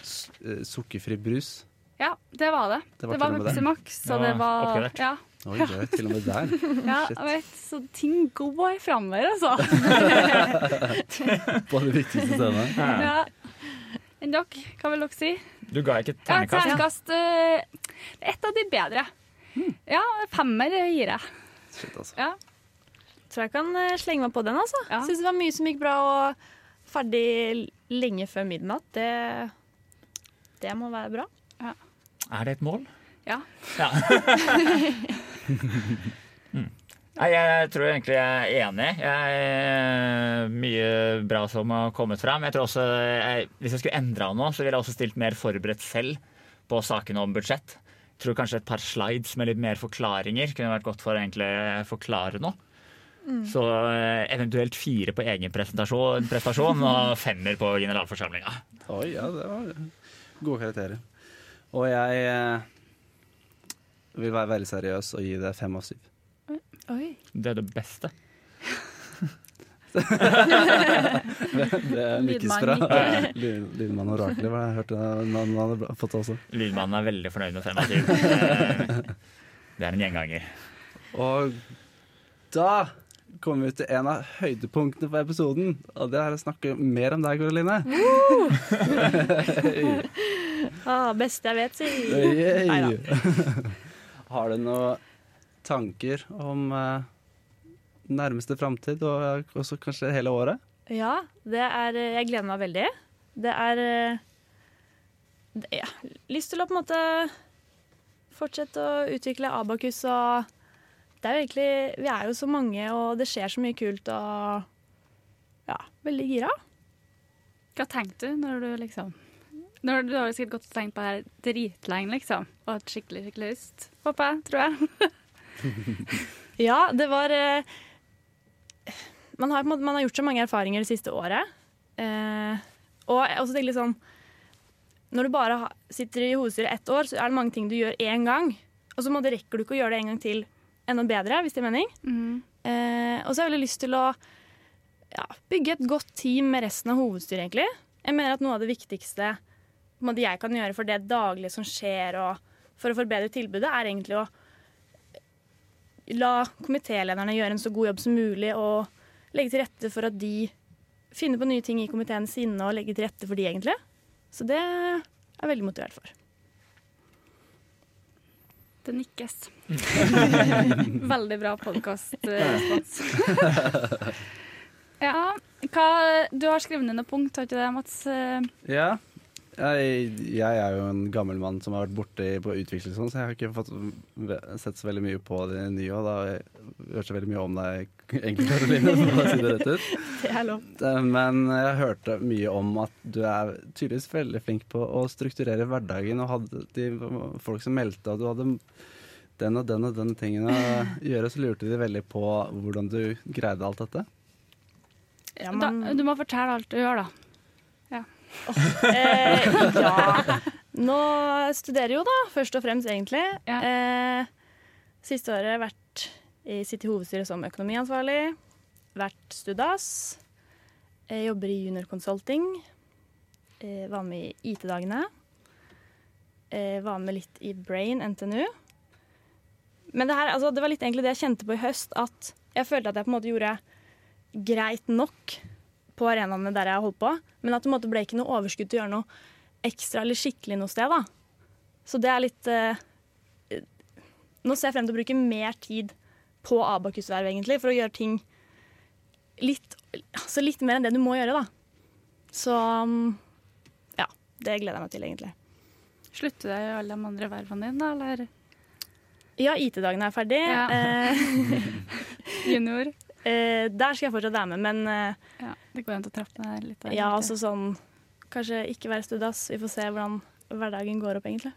s- eh, sukkerfri brus? Ja, det var det. Det Det var var, det. Pepsi Max, så Ja, det var oppgradert. Ja, Oi, det er til og med der. ja jeg vet. Så ting går framover, altså. På det viktigste stedet. Ja. Enn dere, hva vil dere si? Du ga ikke Ja, terningkast. uh, Et av de bedre. Ja, femmer gir jeg. Shit, altså. Ja. Tror jeg kan eh, slenge meg på den. altså. Ja. Syns det var mye som gikk bra, og ferdig lenge før midnatt. Det, det må være bra. Er det et mål? Ja. Ja. mm. Nei, jeg tror egentlig jeg er enig. Jeg er mye bra som har kommet fram. Jeg tror også, jeg, hvis jeg skulle endra noe, så ville jeg også stilt mer forberedt selv på sakene om budsjett. Jeg tror kanskje et par slides med litt mer forklaringer kunne vært godt for å forklare noe. Så eh, eventuelt fire på egen presentasjon, prestasjon og femmer på generalforsamlinga. Oi, ja, det var gode karakterer. Og jeg eh, vil være veldig seriøs og gi det fem av syv. Oi. Det er det beste. Det er lykkes Lydmann bra. nikker. Lyd- Lydmann det jeg hørte han hadde fått også. Lydmannen er veldig fornøyd med fem av syv. Eh, Det er en gjenganger. Og da kommer vi til en av høydepunktene på episoden. Og det er å snakke mer om deg, Karoline. Ah, beste jeg vet, si. Nei da. Har du noen tanker om eh, nærmeste framtid, og også kanskje hele året? Ja, det er Jeg gleder meg veldig. Det er eh, det, ja, Lyst til å på en måte fortsette å utvikle Abakus og Det er jo egentlig Vi er jo så mange, og det skjer så mye kult og Ja, veldig gira. Hva tenkte du når du liksom når Du har jo sikkert gått og tenkt på det her dritlenge, liksom. Og hatt skikkelig skikkelig lyst, håper jeg. Tror jeg. Ja, det var eh, man, har, man har gjort så mange erfaringer det siste året. Eh, og også tenker litt sånn Når du bare sitter i hovedstyret ett år, så er det mange ting du gjør én gang. Og så rekker du ikke å gjøre det en gang til enda bedre, hvis det er mening. Mm. Eh, og så har jeg veldig lyst til å ja, bygge et godt team med resten av hovedstyret, egentlig. Jeg mener at noe av det viktigste måte, jeg kan gjøre for det daglige som skjer, og for å forbedre tilbudet, er egentlig å la komitélederne gjøre en så god jobb som mulig, og legge til rette for at de finner på nye ting i komiteen sine, og legge til rette for de, egentlig. Så det er jeg veldig motivert for. Det nikkes. Veldig bra podkastrespons. ja, hva, du har skrevet ned noen punkt, har ikke det, Mats? Eh, Ja. Jeg, jeg er jo en gammel mann som har vært borte på utvikling, sånn, så jeg har ikke fått sett så veldig mye på det nye. Og da har jeg hørt så veldig mye om deg, egentlig, Karoline, for å si det rett ut. Det er lov. Eh, Men jeg hørte mye om at du er tydeligvis veldig flink på å strukturere hverdagen, og hadde de folk som meldte at du hadde den og den og den tingen å gjøre, så lurte de veldig på hvordan du greide alt dette. Ja, da, du må fortelle alt du gjør, da. Eh, ja. Nå studerer jo, da, først og fremst, egentlig. Ja. Eh, siste året har jeg vært i sitt hovedstyre som økonomiansvarlig. Vært studas. Jeg jobber i Junior Consulting. Jeg var med i IT-dagene. Eh, var med litt i Brain NTNU. Men det, her, altså, det var litt egentlig det jeg kjente på i høst, at jeg følte at jeg på en måte gjorde greit nok på arenaene der jeg har holdt på, men at det ble ikke noe overskudd til å gjøre noe ekstra eller skikkelig noe sted. da. Så det er litt eh, Nå ser jeg frem til å bruke mer tid på Abakus-verv, egentlig, for å gjøre ting litt, altså litt mer enn det du må gjøre, da. Så mm, ja, det gleder jeg meg til, egentlig. Slutter du i alle de andre vervene dine, da, eller? Ja, IT-dagene er ferdig. Ja. Eh, Junior? Eh, der skal jeg fortsatt være med, men eh, Ja, det går an å trappe ned litt. der, ja, altså sånn Kanskje ikke være studass Vi får se hvordan hverdagen går opp, egentlig.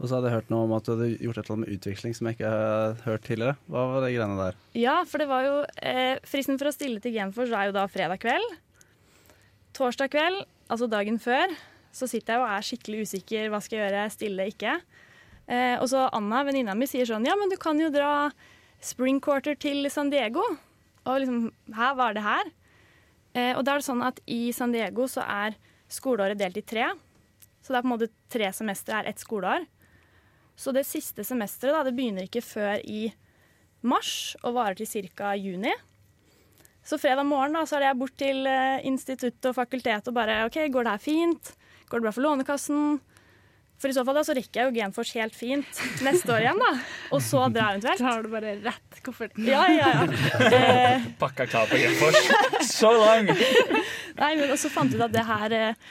Og så hadde jeg hørt noe om at du hadde gjort et eller annet med utveksling som jeg ikke har hørt tidligere. Hva var det greiene der? Ja, for det var jo eh, Fristen for å stille til Genfors er jo da fredag kveld. Torsdag kveld, altså dagen før, så sitter jeg og er skikkelig usikker. Hva skal jeg gjøre? Stille, ikke? Eh, og så Anna, venninna mi, sier sånn Ja, men du kan jo dra spring quarter til San Diego. Og liksom, hæ, hva er det her? Eh, og da er det sånn at i San Diego så er skoleåret delt i tre. Så det er på en måte tre semestre er ett skoleår. Så det siste semesteret da, det begynner ikke før i mars og varer til ca. juni. Så fredag morgen da, så er jeg bort til eh, instituttet og fakultetet og bare OK, går det her fint? Går det bra for Lånekassen? For i så fall da, så rekker jeg jo Genfors helt fint neste år igjen, da. Og så dra eventuelt. Da har du bare rett kofferten. Ja, ja, ja. Eh, Pakka klar på Genfors. Så lang! nei, men også fant jeg ut at det her eh,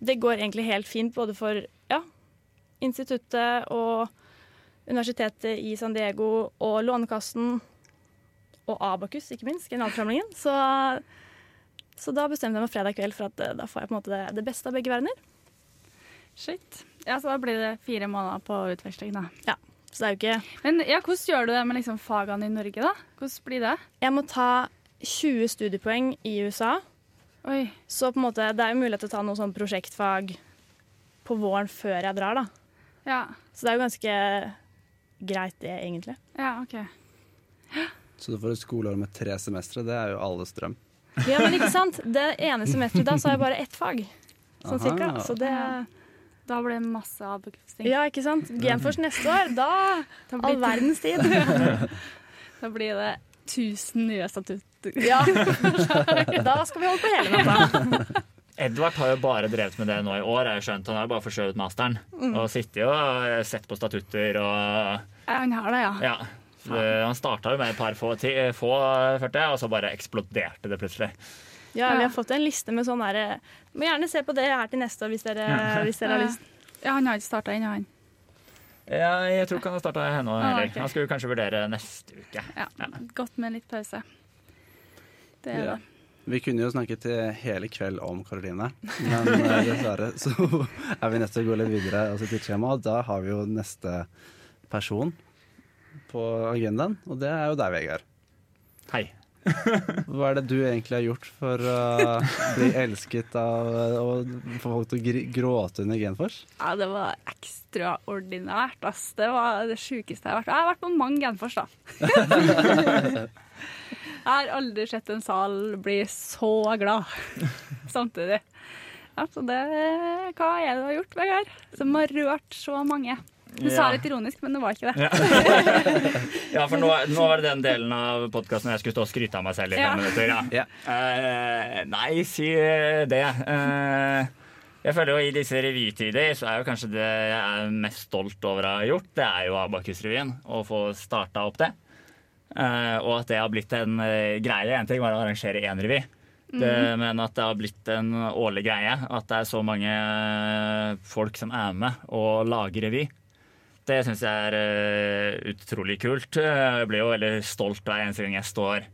Det går egentlig helt fint både for ja, instituttet og universitetet i San Diego og Lånekassen og Abakus, ikke minst, generalforsamlingen. Så, så da bestemte jeg meg fredag kveld for at eh, da får jeg på en måte det, det beste av begge verdener. Shit. Ja, så da blir det fire måneder på utveksling, da. Ja, Så det er jo ikke Men ja, hvordan gjør du det med liksom fagene i Norge, da? Hvordan blir det? Jeg må ta 20 studiepoeng i USA. Oi. Så på en måte, det er jo mulighet til å ta noe sånn prosjektfag på våren før jeg drar, da. Ja. Så det er jo ganske greit, det, egentlig. Ja, OK. Så du får et skoleår med tre semestre, det er jo alles drøm. Ja, men ikke sant? Det ene semesteret da, så har jeg bare ett fag. Sånn Aha. cirka. Så det Da blir det masse avbekrefting. Ja, ikke sant? Genfors neste år, da Da all blir, det, verdens tid. da blir det 1000 nye statutter. Ja. Da skal vi holde på hele natta. Edvard har jo bare drevet med det nå i år. Jeg har skjønt. Han har jo bare forskjøvet masteren. Og sittet og sett på statutter og han har det, ja. Ja. Han starta jo med et par få, ti, få 40, og så bare eksploderte det plutselig. Ja, vi har fått en liste med sånn herre Må gjerne se på det her til neste år hvis dere, hvis dere har lyst. Ja, han har ikke starta ennå, han. Ja, jeg tror ikke han har starta ennå Ah, okay. ok. Han skulle kanskje vurdere neste uke. Ja. Godt med litt pause. Det er Ja. det. Vi kunne jo snakket hele kveld om Karoline, men eh, dessverre så er vi nødt til å gå litt videre altså til skjema, og da har vi jo neste person på agendaen, og det er jo deg, Vegard. Hei. Hva er det du egentlig har gjort for å bli elsket av og få folk til å gråte under Genfors? Ja, det var ekstraordinært, ass. Det var det sjukeste jeg har vært. Jeg har vært på mange Genfors, da. Jeg har aldri sett en sal bli så glad samtidig. Ja, så det Hva er det du har gjort, Vegard? Som har rørt så mange? Du sa litt ironisk, men det var ikke det. Ja, for nå, nå var det den delen av podkasten jeg skulle stå og skryte av meg selv i Ja. fem minutter. Ja. Ja. Eh, nei, si det. Uh, jeg føler jo I disse revytider så er jo kanskje det jeg er mest stolt over å ha gjort, det er jo Abakus-revyen. Å få starta opp det. Uh, og at det har blitt en uh, greie. En ting var å arrangere én revy. Det, men at det har blitt en årlig greie. At det er så mange uh, folk som er med og lager revy. Det syns jeg er eh, utrolig kult. Jeg blir jo veldig stolt hver eneste gang jeg står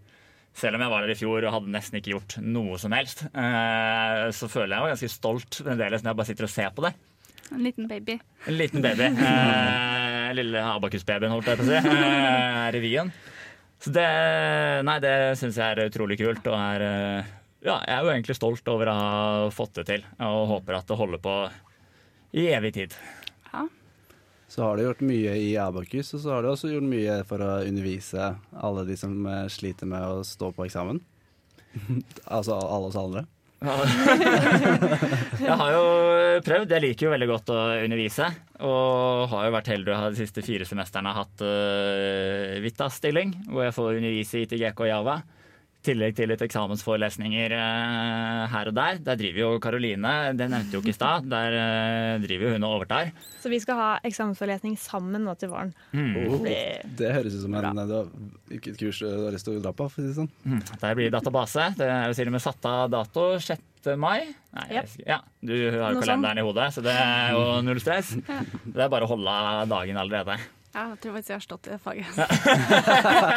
Selv om jeg var der i fjor og hadde nesten ikke gjort noe som helst, eh, så føler jeg meg ganske stolt fremdeles når jeg bare sitter og ser på det. En liten baby. En liten baby. Eh, lille Abakus-babyen, holdt jeg på å si. Revyen. Så det, nei, det syns jeg er utrolig kult. Og er, ja, jeg er jo egentlig stolt over å ha fått det til, og håper at det holder på i evig tid. Så har du gjort mye i Abakus, og så har du også gjort mye for å undervise alle de som eh, sliter med å stå på eksamen. altså alle oss andre. Jeg har jo prøvd. Jeg liker jo veldig godt å undervise. Og har jo vært heldig å ha de siste fire semestrene hatt uh, Vita-stilling, hvor jeg får undervise i ITGK og Java. Tillegg til litt eksamensforelesninger eh, her og der. Der driver jo Karoline, det nevnte jo ikke i stad, der eh, driver hun og overtar. Så vi skal ha eksamensforelesning sammen nå til våren. Mm. Det, det høres ut som en, det var ikke et kurs du har lyst til å dra på, for å si det sånn. Mm. Der blir det database. Det er jo til og med satt av dato 6. mai. Nei, yep. ja, du har jo kalenderen i hodet, så det er jo null stress. Det er bare å holde av dagen allerede. Ja, jeg tror faktisk jeg har stått i det faget.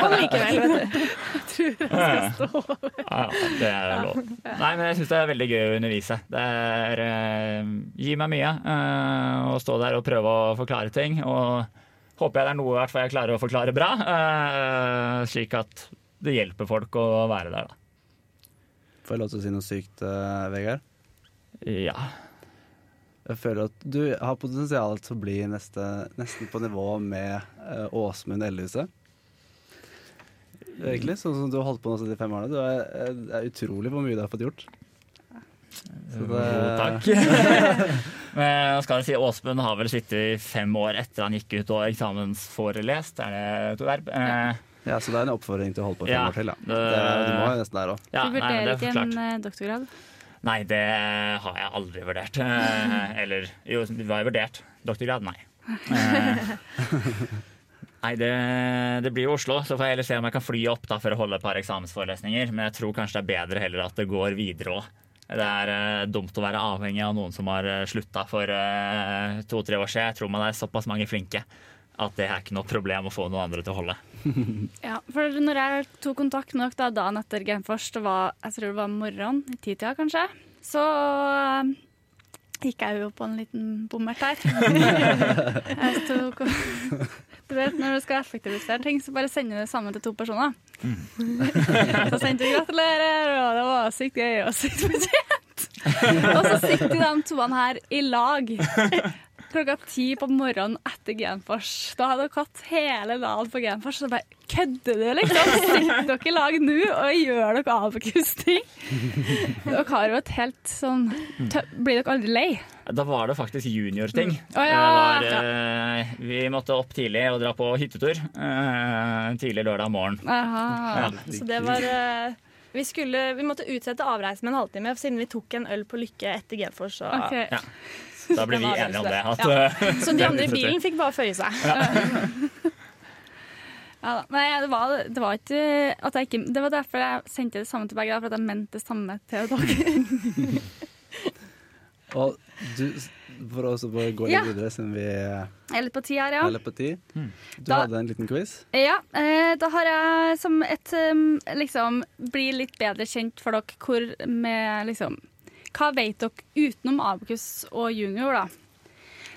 Og likevel, vet du. Ja, det er lov. Nei, men jeg syns det er veldig gøy å undervise. Det er, eh, gir meg mye eh, å stå der og prøve å forklare ting. Og håper jeg det er noe hvert fall jeg klarer å forklare bra, eh, slik at det hjelper folk å være der, da. Får jeg lov til å si noe sykt, eh, Vegard? Ja. Jeg føler at du har potensial til å bli neste, nesten på nivå med uh, Åsmund Ellehuset. egentlig. Sånn som du har holdt på nå de fem årene. Det er, det er utrolig hvor mye du har fått gjort. Så Jo, takk. Men skal jeg si, Åsmund har vel sittet i fem år etter han gikk ut og eksamensforelest. Er det et verb? Ja. Ja, så det er en oppfordring til å holde på fem Ja, år til. Ja. det- Det, du må jo nesten der òg. ja, du vurderer det er ikke en eh, doktorgrad? Nei, det har jeg aldri vurdert. Eh, Eller jo, det var jeg vurdert. Doktorgrad, nei. Eh, Nei, det, det blir jo Oslo, så får jeg heller se om jeg kan fly opp da for å holde et par eksamensforelesninger. Men jeg tror kanskje det er bedre heller at det går videre òg. Det er eh, dumt å være avhengig av noen som har uh, slutta for eh, to-tre år siden. Jeg tror man er såpass mange flinke at det er ikke noe problem å få noen andre til å holde. Ja, for når jeg tok kontakt med dere da, dagen etter Genfors, det var, jeg tror det var morgenen, i titida kanskje, så eh, gikk jeg jo på en liten bommert her. jeg tok, du vet, når du skal effektivisere ting, så bare sender du det sammen til to personer. så sendte vi gratulerer, og det var sykt gøy og sykt fortjent. og så sitter de toene her i lag klokka ti på morgenen etter Genfors. Da hadde dere hatt hele dagen på Genfors, så bare kødder du, liksom? Sitter dere i lag nå og gjør dere avkusting? Dere har jo et helt sånn tø Blir dere aldri lei? Da var det faktisk juniorting. Å, ja. Det var, eh, vi måtte opp tidlig og dra på hyttetur. eh, tidlig lørdag morgen. Aha. Ja. Så det var eh, vi, skulle, vi måtte utsette avreisen med en halvtime siden vi tok en øl på Lykke etter Genfors. Så, Ok. Ja. Da ble vi enige om det. At, Ja. eh, så de andre i bilen fikk bare føye seg. Ja, da. Nei, det var, det var ikke at jeg ikke Det var derfor jeg sendte det samme til begge, for at jeg mente det samme til dere. Og du, for å også bare gå litt Ja. videre, siden vi er er litt på tid her, ja. litt på tid. Du Da- hadde en liten quiz. Ja, eh, da har jeg som et um, liksom bli litt bedre kjent for dere hvor med liksom Hva vet dere utenom Abakus og junior, da?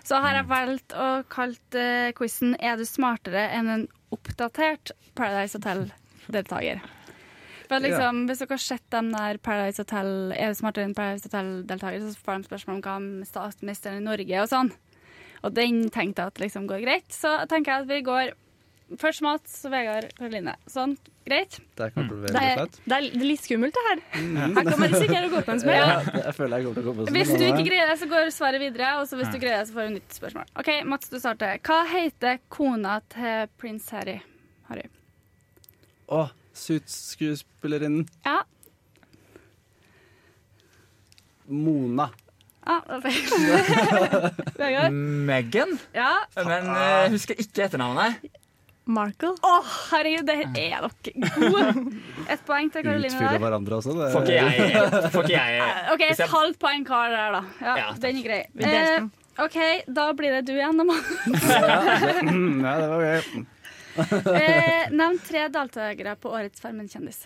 Så her har jeg valgt å kalt uh, quizen 'Er du smartere enn en oppdatert Paradise Hotel-deltaker'? For at liksom, Hvis dere har sett dem der Paradise Hotel, er du smartere enn Paradise Hotel-deltaker, så får de spørsmål om hva med statsministeren i Norge og sånn. Og den tenkte jeg at liksom går greit. Så tenker jeg at vi går først Mats, Vegard, Karoline. Sånn, greit? Det bli Det er, det er litt skummelt, det her. Her kan man risikere å gå på en smell. Ja, jeg føler jeg kommer til å gå på sånn. Hvis du ikke greier det, så går svaret videre. Og så hvis du greier det, så får du nytt spørsmål. OK, Mats, du starter. Hva heter kona til prins Harry? Harry. Å, Suits-skuespillerinnen Ja. Mona. Ah. Megan? Ja. Men uh, husker ikke etternavnet. Markle. Å, herregud, det er dere gode. Et poeng til Karoline der. Utfyller hverandre også. Det, Får ikke jeg, får ikke jeg OK, et jeg- halvt poeng hver der, da. Ja, Ja, den er grei. Eh, OK, da blir det du igjen, da, Mats. Mm, ja, det var gøy. Eh, Nevn tre deltakere på årets Farmen kjendis.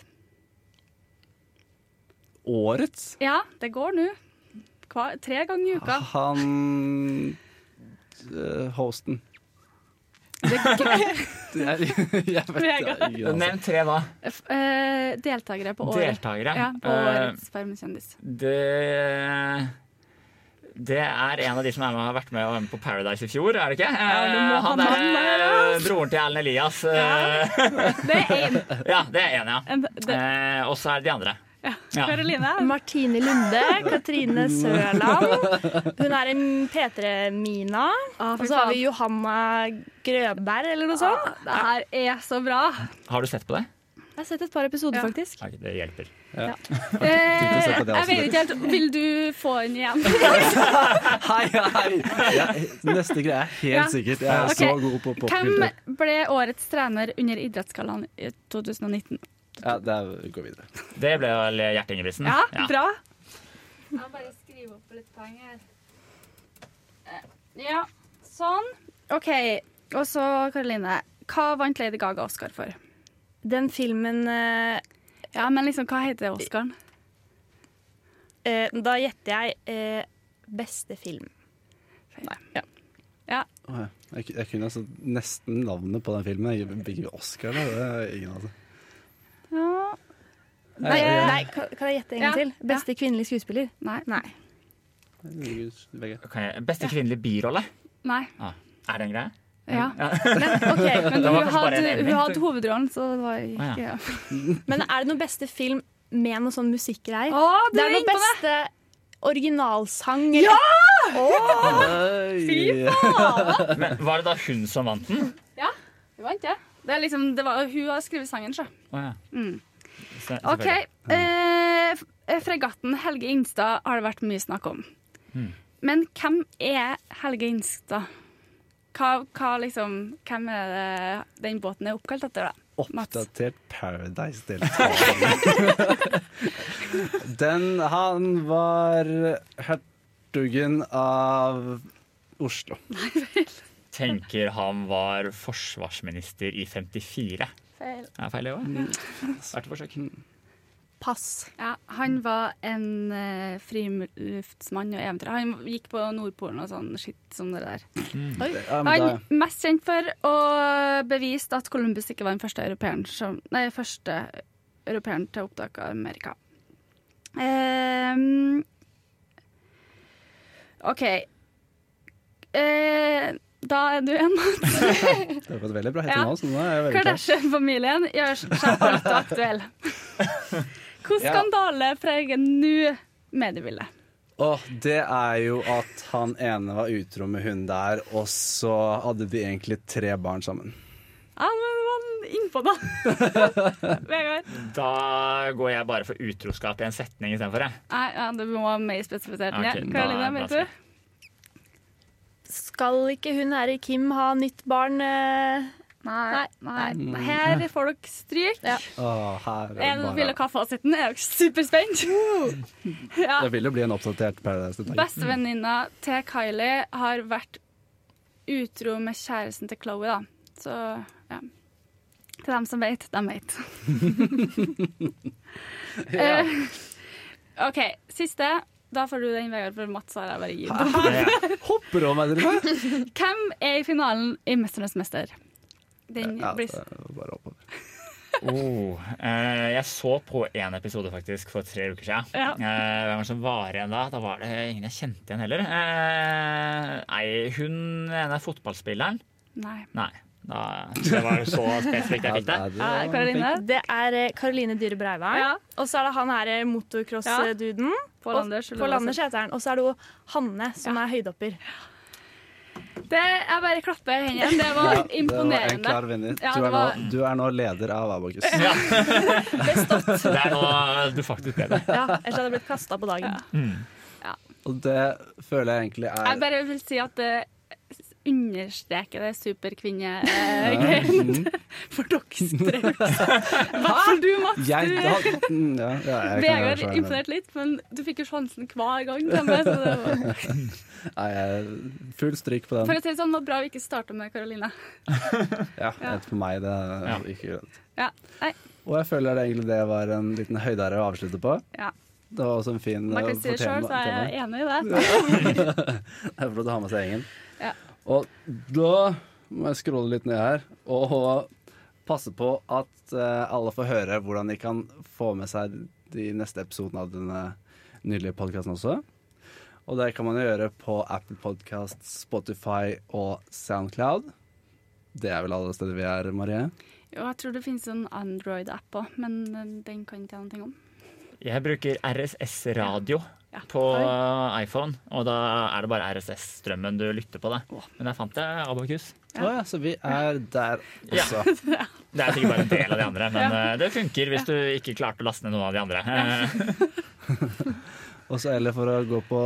Årets? Ja, det går nå. Hva- Tre ganger i uka. Han uh, Hosten. Nevn tre? F- eh, deltakere på året. Deltakere. Ja, på Eh, årets Farmen kjendis. det det er en av de som er med, har vært med og med på Paradise i fjor, er det ikke? Ja, Eh, ha han der, broren til Erlend Elias. Ja. Det er én. Ja, det er én, ja. Eh, og så er det de andre. Ja. Karoline. Martine Lunde, Katrine Sørland. Hun er en P3-Mina. Å, Og så har vi Johanna Grøberg, eller noe sånt. Det her er så bra. Har du sett på det? Jeg har sett et par episoder, Ja. faktisk. Nei, det hjelper. Eh, på det jeg vet ikke helt Vil du få den igjen? Hei, hei! Ja, neste greie er helt Ja. sikkert. Jeg er okay. så god på Hvem ble årets trener under Idrettsgallaen i 2019? Ja, det går vi videre. Det ble vel Gjert Ingebrigtsen. Ja, bra. Jeg må bare skrive opp litt poeng her. Ja, sånn. OK. Og så, Karoline. Hva vant Lady Gaga Oscar for? Den filmen eh, Ja, men liksom, hva heter Oscaren? eh, Da gjetter jeg eh, beste film. Nei. Ja. Ja. jeg, jeg kunne altså nesten navnet på den filmen. Jeg Oscar, da. Det er ingen av altså. Ja. Nei, Nei, kan, jeg gjette en gang Ja. til? Beste kvinnelige skuespiller? Nei. Nei. Okay. Beste kvinnelige birolle? Nei. Ah, er det en greie? Ja. Men, okay, Men hun hadde, hun hadde hovedrollen, så det var ikke ah, ja. men er det noen beste film med noe sånn musikkgreier? Ah, Det er noen noe beste originalsang. Fy faen! Men var det da hun som vant den? Det er liksom, det var, hun har skrevet sangen, så. Oh, ja. Mm. Se- OK. selvfølgelig. Eh, fregatten Helge Ingstad har det vært mye snakk om. Mm. Men hvem er Helge Ingstad? Hva, hva liksom, hvem er det den båten er oppkalt etter, da? Oppdatert Paradise-deltaker. Den Han var hertugen av Oslo. Tenker han var forsvarsminister i 54. Feil. Er feil, det òg? Verdt et forsøk. Pass. Ja, han var en uh, friluftsmann og eventyrer. Han gikk på Nordpolen og sånn skitt som det der. Mm. Han er mest kjent for å bevise at Columbus ikke var den første europeeren som Nei, første europeeren til å oppdage Amerika. Um, OK. Eh, da er du en. det var et veldig bra hett Ja. Kardashian-familien gjør seg alltid aktuell. Hvilken skandale preger nå mediebildet? Oh, det er jo at han ene var utro med hun der, og så hadde de egentlig tre barn sammen. Ja, men man innpå, da. Vegard? Da går jeg bare for utroskap i en setning istedenfor, jeg. Nei, ja, det må være mer spesifisert Okay, Karoline, vet du? Skal ikke hun her i Kim ha nytt barn? Nei, Nei. nei. Her får dere stryk. Ja. Åh, her er Jeg det bare ville kaffeasitten er jo superspent. Ja. Det vil jo bli en oppdatert Paradise-deltaker. Bestevenninna til Kylie har vært utro med kjæresten til Chloé, da. Så ja. Til dem som vet, de vet. Ja. Eh, OK, siste. Da får du den, Vegard, for Mats har jeg bare gitt. Hopper over meg, dere! Hvem er i finalen i 'Mesternes mester'? Den Ja, blir bare oppover. Oh, eh, jeg så på én episode faktisk for tre uker siden. Ja. Eh, hvem var det som var igjen da? Da var det ingen jeg kjente igjen heller. Eh, nei, hun ene fotballspilleren. Nei. Nei. Det var så spesifikt jeg fikk det. Ja, det Ja, var Karoline? Det er eh, Karoline Dyhre Breivang. Ja. Og så er det han her eh, motocross-duden. Pål Anders. Heter han. Og så er det jo Hanne, som er høydehopper. Det, jeg bare klapper i hendene. Det var Ja, Det var en imponerende. klar vinner. Ja, du, er var- nå, du er nå leder av Abakus. Det er nå du faktisk leder. det. Ja, ellers hadde jeg blitt kasta på dagen. Og det føler jeg egentlig er Jeg er bare vil si at det understreker det superkvinnegreien Mhm. for dere hvert fall du, Mats. Jeg, Du, da, mm, ja, ja, jeg Vegard være så enig. imponerte litt, men du fikk jo sjansen hver gang. var, Nei, full stryk på for å si det sånn, det var bra vi ikke starta med Karoline. Ja, Ja. For meg det er Ja. ikke greit. Ja. Nei, Og jeg føler det egentlig det var en liten høydere å avslutte på. Ja. Det var også en fin man eh, kan si det sjøl, så er jeg enig i det. Det er flott å ha med seg gjengen. Ja. Og da må jeg scrolle litt ned her og passe på at eh, alle får høre hvordan de kan få med seg de neste episodene av denne nydelige podkasten også. Og det kan man gjøre på Apple Podcast, Spotify og Soundcloud. Det er vel alle steder vi er, Marie? Jo, jeg tror det finnes en Android-app òg, men den kan ikke jeg noe om. Jeg bruker RSS Radio Ja. på iPhone, og da er det bare RSS-strømmen du lytter på. Da. Men der fant jeg Abakus. Å ja. så vi er der Ja. også. Det er sikkert bare en del av de andre, men eh, det funker hvis du ikke klarte å laste ned noen av de andre. Og så eller for å gå på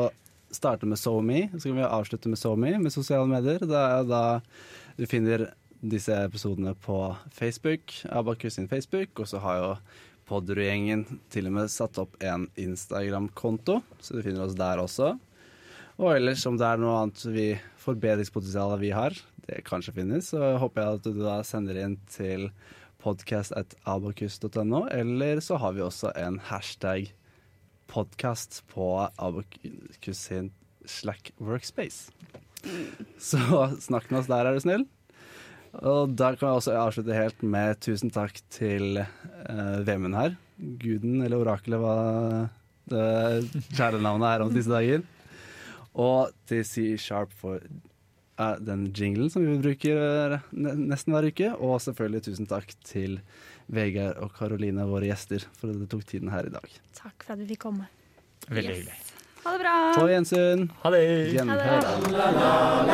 starte med SoMe, så kan vi avslutte med SoMe, med sosiale medier. Det er da du finner disse episodene på Facebook, Abakus sin Facebook, og så har jo Podderud-gjengen til og med satt opp en Instagram-konto, så du finner oss der også. Og ellers om det er noe annet vi forbedringspotensial vi har, det kanskje finnes, så håper jeg at du da sender inn til podcast.abokus.no, eller så har vi også en hashtag podkast på Abokus sin Slack Workspace. Så snakk med oss der, er du snill. Og der kan jeg også avslutte helt med tusen takk til uh, Vemund her. Guden, eller orakelet, hva det er om disse dager. Og til C Sharp for uh, den jinglen som vi bruker eh, nesten hver uke. Og selvfølgelig tusen takk til Vegard og Karoline, våre gjester, for at det tok tiden her i dag. Takk for at vi fikk komme. Veldig yes. hyggelig. Ha det bra. På gjensyn. Ha det. Gjenhør.